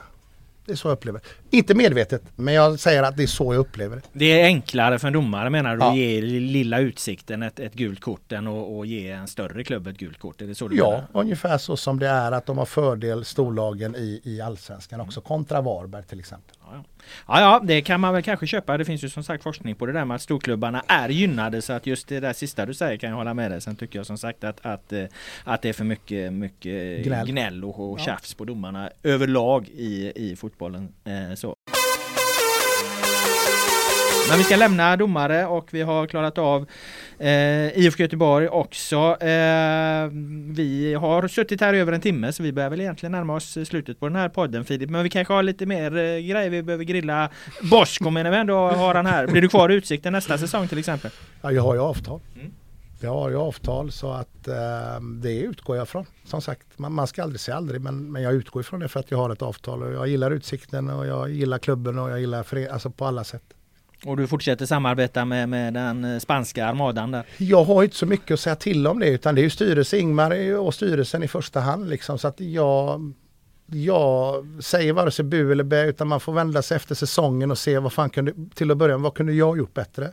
Det är så jag upplever. Inte medvetet, men jag säger att det är så jag upplever det. Det är enklare för en domare menar du, ja. att ge lilla utsikten ett, ett gult kort än att ge en större klubb ett gult kort? Är det så du ja, menar? ungefär så som det är att de har fördel storlagen i, i allsvenskan också kontra Varberg till exempel. Ja, ja. Ja, ja, det kan man väl kanske köpa. Det finns ju som sagt forskning på det där med att storklubbarna är gynnade så att just det där sista du säger kan jag hålla med dig. Sen tycker jag som sagt att, att, eh, att det är för mycket, mycket gnäll, gnäll och, och tjafs på domarna överlag i, i fotbollen. Eh, så. Men vi ska lämna domare och vi har klarat av eh, IFK Göteborg också. Eh, vi har suttit här över en timme så vi börjar väl egentligen närma oss slutet på den här podden Filip. Men vi kanske har lite mer eh, grejer vi behöver grilla. Bosko menar vi ändå har han här. Blir du kvar i Utsikten nästa säsong till exempel? Ja, jag har ju avtal. Mm. Jag har ju avtal så att eh, det utgår jag från. Som sagt, man, man, ska aldrig säga aldrig men, men jag utgår ifrån det för att jag har ett avtal och jag gillar Utsikten och jag gillar klubben och jag gillar fred, alltså på alla sätt. Och du fortsätter samarbeta med, med den eh, spanska armadan där? Jag har inte så mycket att säga till om det utan det är ju styrelse, Ingmar och styrelsen i första hand liksom så att jag jag säger vare sig bu eller bä utan man får vända sig efter säsongen och se vad fan kunde, till att börja med, vad kunde jag gjort bättre?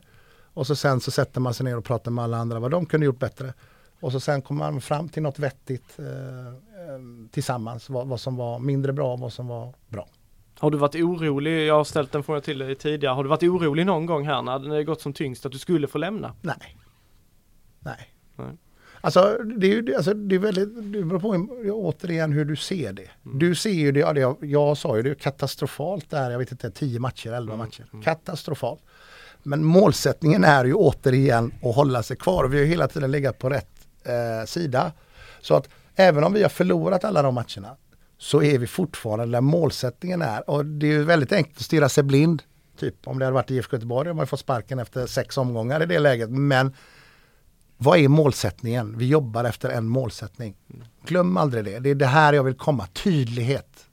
Och så sen så sätter man sig ner och pratar med alla andra vad de kunde gjort bättre. Och så sen kommer man fram till något vettigt eh, eh tillsammans, vad, vad som var mindre bra och vad som var bra. Har du varit orolig, jag har ställt en fråga till dig tidigare, har du varit orolig någon gång här när det gått som tyngst att du skulle få lämna? Nej. Nej. Nej. Alltså det är ju alltså, det är väldigt, det beror på återigen hur du ser det. Mm. Du ser ju det, ja, det jag, jag sa ju det, katastrofalt där, jag vet inte, 10 matcher, 11 mm. matcher. Mm. Katastrofalt. Men målsättningen är ju återigen att hålla sig kvar och vi har hela tiden legat på rätt eh, sida. Så att även om vi har förlorat alla de matcherna så är vi fortfarande där målsättningen är. Och det är väldigt enkelt att stirra sig blind. Typ om det hade varit IFK Göteborg hade man fått sparken efter sex omgångar i det läget. Men vad är målsättningen? Vi jobbar efter en målsättning. Glöm aldrig det. Det är det här jag vill komma. Tydlighet.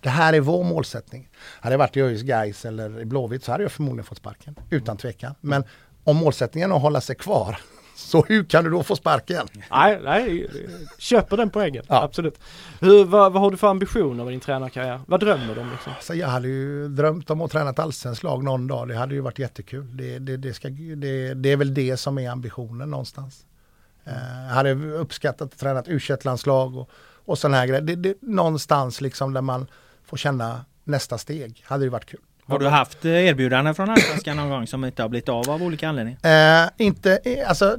Det här är vår målsättning. Hade jag varit i ÖIS Gais eller i Blåvitt så hade jag förmodligen fått sparken. Utan tvekan. Men om målsättningen är att hålla sig kvar så hur kan du då få sparken? Nej, nej, köper den poängen. Ja. Absolut. Hur, vad, vad, har du för ambitioner med din tränarkarriär? Vad drömmer du om? Liksom? Alltså jag hade ju drömt om att träna ett allsvenskt lag någon dag. Det hade ju varit jättekul. Det, det, det, ska, det, det är väl det som är ambitionen någonstans. Uh, jag hade uppskattat att träna ett u landslag och, och sådana här grejer. Det, det, någonstans liksom där man får känna nästa steg. Hade det varit kul. Har du haft erbjudanden från Allsvenskan någon gång som inte har blivit av av olika anledningar? Eh, inte, alltså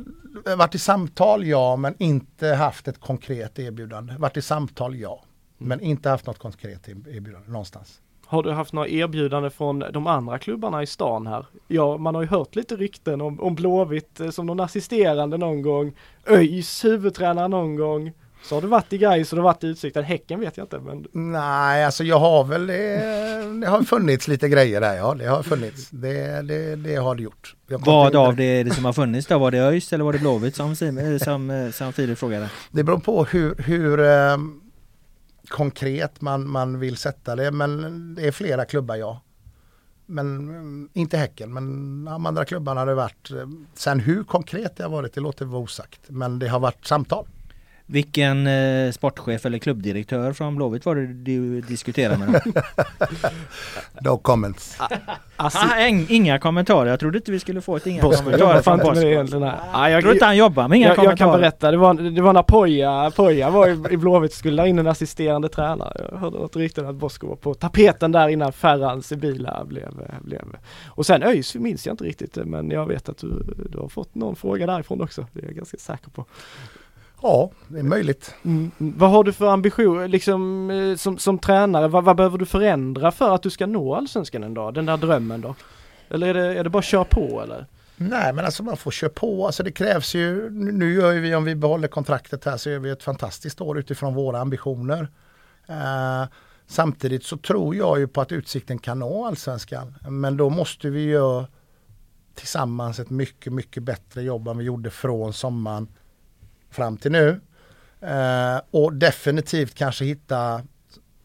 varit i samtal ja, men inte haft ett konkret erbjudande. Varit i samtal ja, mm. men inte haft något konkret erbjudande någonstans. Har du haft några erbjudanden från de andra klubbarna i stan här? Ja, man har ju hört lite rykten om, om Blåvitt eh, som någon assisterande någon gång, ÖIS huvudtränare någon gång. Så har du varit i Gais och du har varit i Utsikten. Häcken vet jag inte men... Nej, alltså jag har väl, det, det har funnits lite grejer där ja. Det har funnits. Det, det, det har det gjort. Vad av det, det som har funnits då? Var det ÖIS eller var det Blåvitt som, som, som Filip frågade? Det beror på hur, hur eh, konkret man, man vill sätta det. Men det är flera klubbar ja. Men mm, inte Häcken, men de andra klubbarna har det varit. Eh, sen hur konkret det har varit, det låter vara osagt. Men det har varit samtal. Vilken eh, sportchef eller klubbdirektör från Blåvitt var det du diskuterade med? no comments. Alltså, ah, inga kommentarer. Jag trodde inte vi skulle få ett inga kommentarer från Bosko. Ah, jag trodde inte han jobbar med inga jag, kommentarer. Jag kan berätta. Det var, det var när Poja, Poja var i, i Blåvitt skulle ha in en assisterande tränare. Jag hörde något rykte att Bosko var på tapeten där innan Ferrans bil här blev, blev. Och sen ÖIS minns jag inte riktigt men jag vet att du, du har fått någon fråga därifrån också. Det är jag ganska säker på. Ja, det är möjligt. Mm. Vad har du för ambition liksom, eh, som, som tränare? Vad, vad, behöver du förändra för att du ska nå allsvenskan en dag? Den där drömmen då? Eller är det, är det bara att köra på eller? Nej men alltså man får köra på, alltså det krävs ju, nu gör vi om vi behåller kontraktet här så gör vi ett fantastiskt år utifrån våra ambitioner. Uh, samtidigt så tror jag ju på att Utsikten kan nå allsvenskan. Men då måste vi göra tillsammans ett mycket, mycket bättre jobb än vi gjorde från sommaren fram till nu. Eh, och definitivt kanske hitta,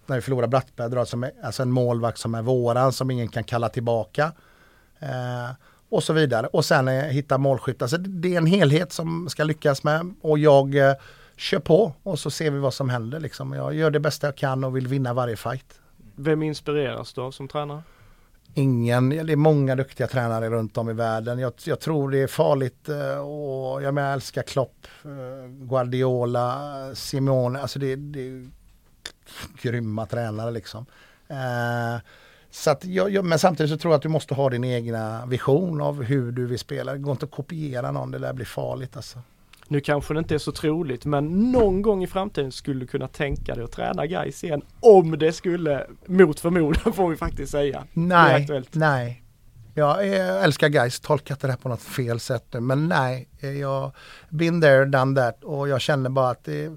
när vi förlorar Brattberg, alltså en målvakt som är våran som ingen kan kalla tillbaka. Eh, och så vidare. Och sen eh, hitta målskytt. Alltså det är en helhet som ska lyckas med och jag eh, kör på och så ser vi vad som händer. Liksom. Jag gör det bästa jag kan och vill vinna varje fight. Vem inspireras du av som tränare? Ingen, det är många duktiga tränare runt om i världen. Jag, jag tror det är farligt eh, och jag, menar, jag älskar Klopp, eh, Guardiola, Simone, alltså det, det är grymma tränare liksom. Eh, så att jag, men samtidigt så tror jag att du måste ha din egna vision av hur du vill spela. Det går inte att kopiera någon, det där blir farligt alltså. Nu kanske det inte är så troligt men någon gång i framtiden skulle du kunna tänka dig att träna guys igen. Om det skulle, mot förmodan får vi faktiskt säga. Nej, nej. Jag älskar guys, tolkat det här på något fel sätt nu. Men nej, jag been there, done that och jag känner bara att det,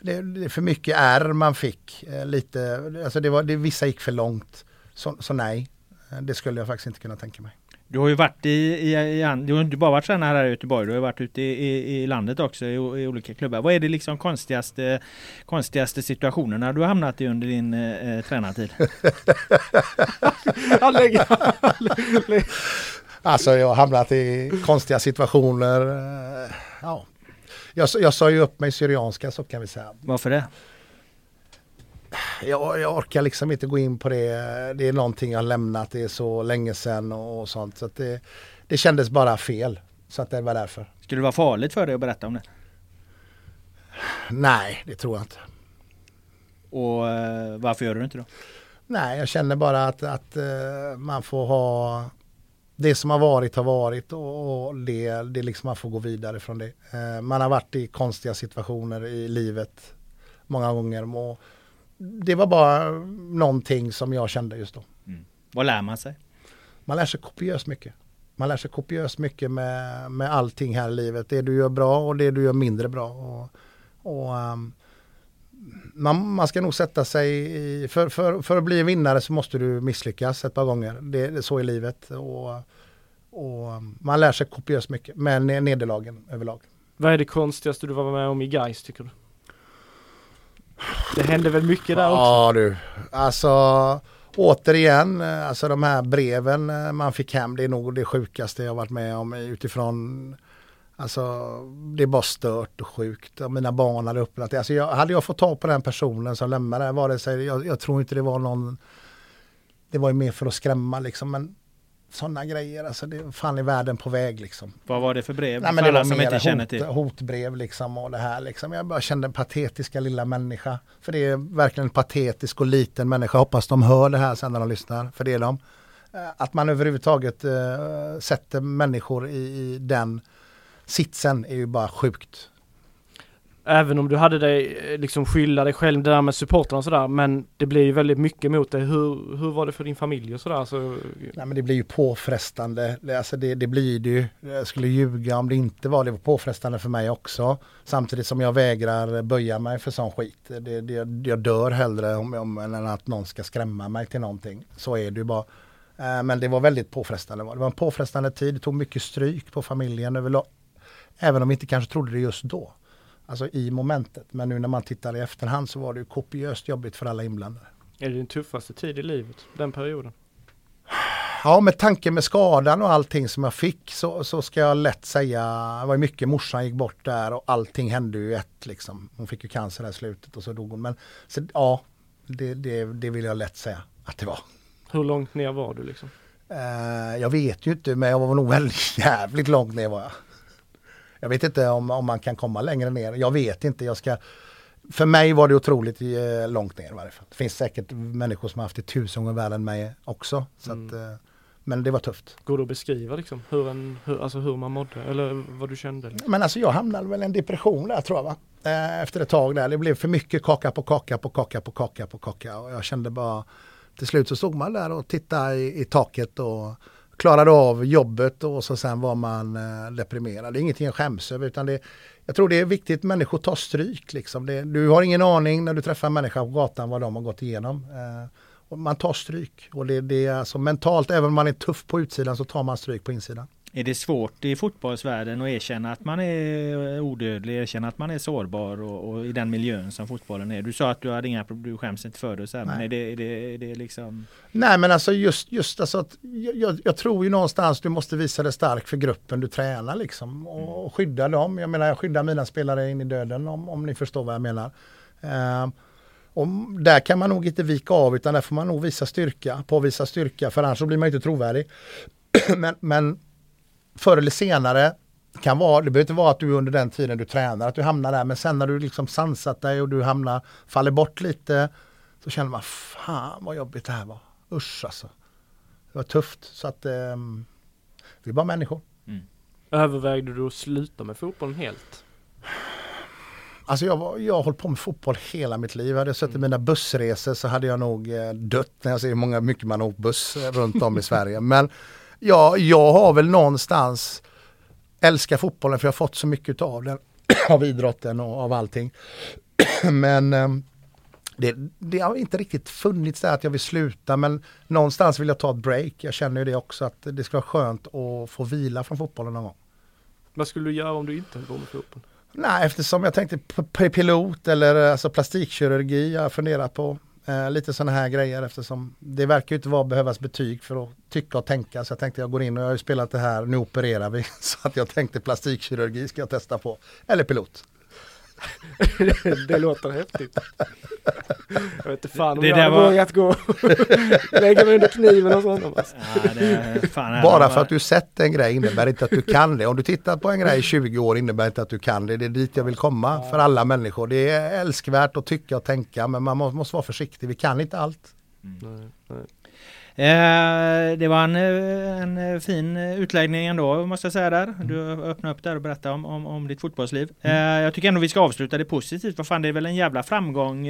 det, det är för mycket R man fick. Eh, lite, alltså det var, det, vissa gick för långt. Så, så, nej, det skulle jag faktiskt inte kunna tänka mig. Du har ju varit i, i, i du har inte bara varit tränare här i Göteborg, du har varit ute i, i, i landet också i, i, olika klubbar. Vad är det liksom konstigaste, konstigaste situationerna du har hamnat i under din eh, tränartid? alltså jag har hamnat i konstiga situationer. Eh, ja. Jag, jag sa ju upp mig syrianska så kan vi säga. Varför det? Jag, jag, orkar liksom inte gå in på det. Det är någonting jag lämnat, det är så länge sedan och, och sånt. Så det, det kändes bara fel. Så att det var därför. Skulle det vara farligt för dig att berätta om det? Nej, det tror jag inte. Och eh, varför gör du inte då? Nej, jag känner bara att, att uh, man får ha det som har varit har varit och, och det, det liksom man får gå vidare från det. Uh, man har varit i konstiga situationer i livet många gånger. Och, det var bara någonting som jag kände just då. Mm. Vad lär man sig? Man lär sig kopiöst mycket. Man lär sig kopiöst mycket med, med allting här i livet. Det du gör bra och det du gör mindre bra. Och, och um, man, man, ska nog sätta sig i, för, för, för att bli en vinnare så måste du misslyckas ett par gånger. Det, det är så i livet. Och, och um, man lär sig kopiöst mycket med nederlagen överlag. Vad är det konstigaste du var med om i Gais tycker du? Det hände väl mycket där också? Ja du, alltså återigen, eh, alltså de här breven eh, man fick hem, det är nog det sjukaste jag varit med om utifrån Alltså det är bara stört och sjukt. Och mina barn hade upplat alltså, jag, Hade jag fått tag på den personen som lämnade var det så, jag, jag tror inte det var någon Det var ju mer för att skrämma liksom men sådana grejer. Alltså det fan i världen på väg liksom. Vad var det för brev? Nej, men det var som inte känner till. hotbrev liksom och det här liksom. Jag bara kände patetiska lilla människa. För det är verkligen en patetisk och liten människa. Hoppas de hör det här sen när de lyssnar. För det är de. Eh, att man överhuvudtaget uh, sätter människor i, i den sitsen är ju bara sjukt. Även om du hade dig, eh, liksom skylla dig själv det där med supportrarna och sådär men det blir ju väldigt mycket mot dig. Hur, hur var det för din familj och sådär? Så... Eh, Nej men det blir ju påfrestande. Alltså det, det blir det ju. Jag skulle ljuga om det inte var. Det var påfrestande för mig också. Samtidigt som jag vägrar böja mig för sån skit. Det, det, jag dör hellre om, om, än att någon ska skrämma mig till någonting. Så är det ju bara. Eh, men det var väldigt påfrestande. Det var en påfrestande tid. Det tog mycket stryk på familjen överlag. Även om vi inte kanske trodde det just då. Alltså i momentet. Men nu när man tittar i efterhand så var det ju kopiöst jobbigt för alla inblandade. Är det din tuffaste tid i livet, den perioden? Ja, med tanke med skadan och allting som jag fick så, så ska jag lätt säga, det var mycket morsan gick bort där och allting hände ju ett liksom. Hon fick ju cancer där i slutet och så dog hon. Men så, ja, det, det, det vill jag lätt säga att det var. Hur långt ner var du liksom? Uh, jag vet ju inte, men jag var nog väldigt jävligt långt ner var jag. Jag vet inte om, om man kan komma längre ner. Jag vet inte. Jag ska, för mig var det otroligt eh, långt ner i varje fall. Det finns säkert människor som har haft det tusen gånger värre än mig också. Så mm. att, eh, men det var tufft. Går det att beskriva liksom hur, en, hur, alltså hur man mådde eller vad du kände? Men alltså jag hamnade väl i en depression där tror jag va. Eh, efter ett tag där. Det blev för mycket kaka på kaka på kaka på kaka på kaka. Och jag kände bara till slut så stod man där och tittade i, i taket och klarade av jobbet och så sen var man eh, deprimerad. Det är ingenting jag skäms över utan det, jag tror det är viktigt att människor tar stryk. Liksom. Det, du har ingen aning när du träffar en människa på gatan vad de har gått igenom. Eh, och man tar stryk och det, det är alltså mentalt, även om man är tuff på utsidan så tar man stryk på insidan. Är det svårt i fotbollsvärlden att erkänna att man är odödlig, erkänna att man är sårbar och, och i den miljön som fotbollen är? Du sa att du hade inga problem, du skäms inte för det, så här, men är det, är, det, är det liksom? Nej men alltså just, just alltså att jag, jag, tror ju någonstans du måste visa dig stark för gruppen du tränar liksom och, och skydda dem. Jag menar jag skyddar mina spelare in i döden om, om ni förstår vad jag menar. Uh, och där kan man nog inte vika av utan där får man nog visa styrka, påvisa styrka för annars så blir man inte trovärdig. men, men förr eller senare kan vara, det behöver inte vara att du under den tiden du tränar att du hamnar där men sen när du liksom sansat dig och du hamnar, faller bort lite så känner man fan vad jobbigt det här var. Usch alltså. Det var tufft så att eh, vi är bara människor. Mm. Övervägde du att sluta med fotbollen helt? Alltså jag, jag har hållit på med fotboll hela mitt liv. Hade jag suttit mm. mina bussresor så hade jag nog eh, dött när jag ser hur många, mycket man åkt buss runt om i Sverige. Men ja, jag har väl någonstans älskat fotbollen för jag har fått så mycket av den. av idrotten och av allting. Men ehm, det, det, har inte riktigt funnits där att jag vill sluta men någonstans vill jag ta ett break. Jag känner ju det också att det ska vara skönt att få vila från fotbollen någon gång. Vad skulle du göra om du inte höll på med fotboll? Nej, eftersom jag tänkte pilot eller alltså plastikkirurgi jag har funderat på. Eh, lite sådana här grejer eftersom det verkar ju inte vara behövas betyg för att tycka och tänka. Så jag tänkte jag går in och jag har ju spelat det här, nu opererar vi. Så att jag tänkte plastikkirurgi ska jag testa på. Eller pilot. det låter häftigt. Jag vet inte fan om det jag hade var... vågat gå lägga mig under kniven och sånt. Alltså. Ja, Bara för att du sett en grej innebär inte att du kan det. Om du tittat på en grej i 20 år innebär inte att du kan det. Det är dit jag vill komma för alla människor. Det är älskvärt att tycka och tänka men man måste vara försiktig. Vi kan inte allt. Mm. Nej, nej. Eh, det var en, eh, en eh, fin utläggning ändå måste jag säga där. Du öppnade upp där och berättade om, om, om ditt fotbollsliv. Mm. jag tycker ändå vi ska avsluta det positivt. Vad fan det är väl en jävla framgång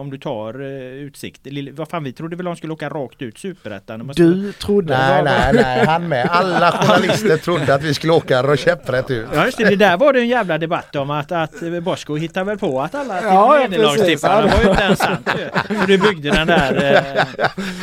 om du tar utsikt. Vad fan vi trodde väl de skulle åka rakt ut superettan. Du trodde? Nej nej nej han med. Alla journalister trodde att vi skulle åka käpprätt ut. Ja just det, det där var det en jävla debatt om att, att Bosko hittade väl på att alla ja, nederlagstipparna var ju inte ens sant ju. du byggde den där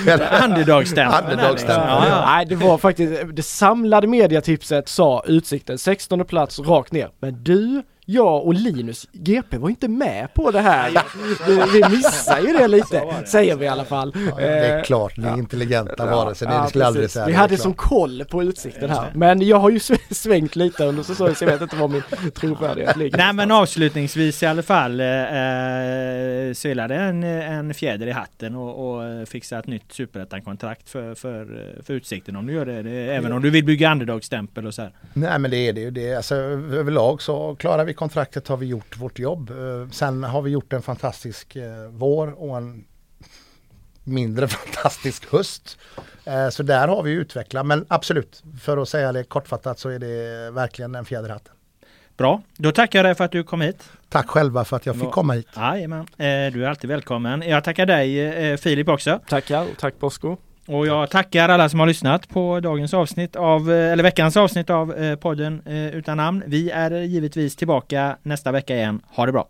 eh, underdog-stämpeln. Underdog ja, ja. Nej det var faktiskt, det samlade mediatipset sa Utsikten 16 plats rakt ner. Men du jag och Linus GP var inte med på det här. Vi, vi missar ju det lite, säger vi i alla fall. Ja, det är klart, ni är intelligenta varelser, ja, det skulle aldrig säga. Vi hade som koll på utsikten här. Men jag har ju svängt lite under säsongen så jag vet inte var min trovärdighet ligger. Nej men avslutningsvis i alla fall eh, eh är det en, en fjäder i hatten och, och fixa ett nytt superettan-kontrakt för, för, för Utsikten om du gör det. det även om du vill bygga underdog-stämpel och så här. Nej men det är det ju. Det, alltså, överlag så klarar vi kontraktet har vi gjort vårt jobb. Eh, sen har vi gjort en fantastisk eh, vår och en mindre fantastisk höst. Eh, så där har vi utvecklat. Men absolut, för att säga det kortfattat så är det verkligen en fjäder hatten. Bra, då tackar jag dig för att du kom hit. Tack själva för att jag fick komma hit. Jajamän, du är alltid välkommen. Jag tackar dig Filip också. Tackar och tack Bosko. Och jag tackar alla som har lyssnat på dagens avsnitt av, eh, eller veckans avsnitt av eh, podden eh, Utan namn. Vi är givetvis tillbaka nästa vecka igen. Ha det bra!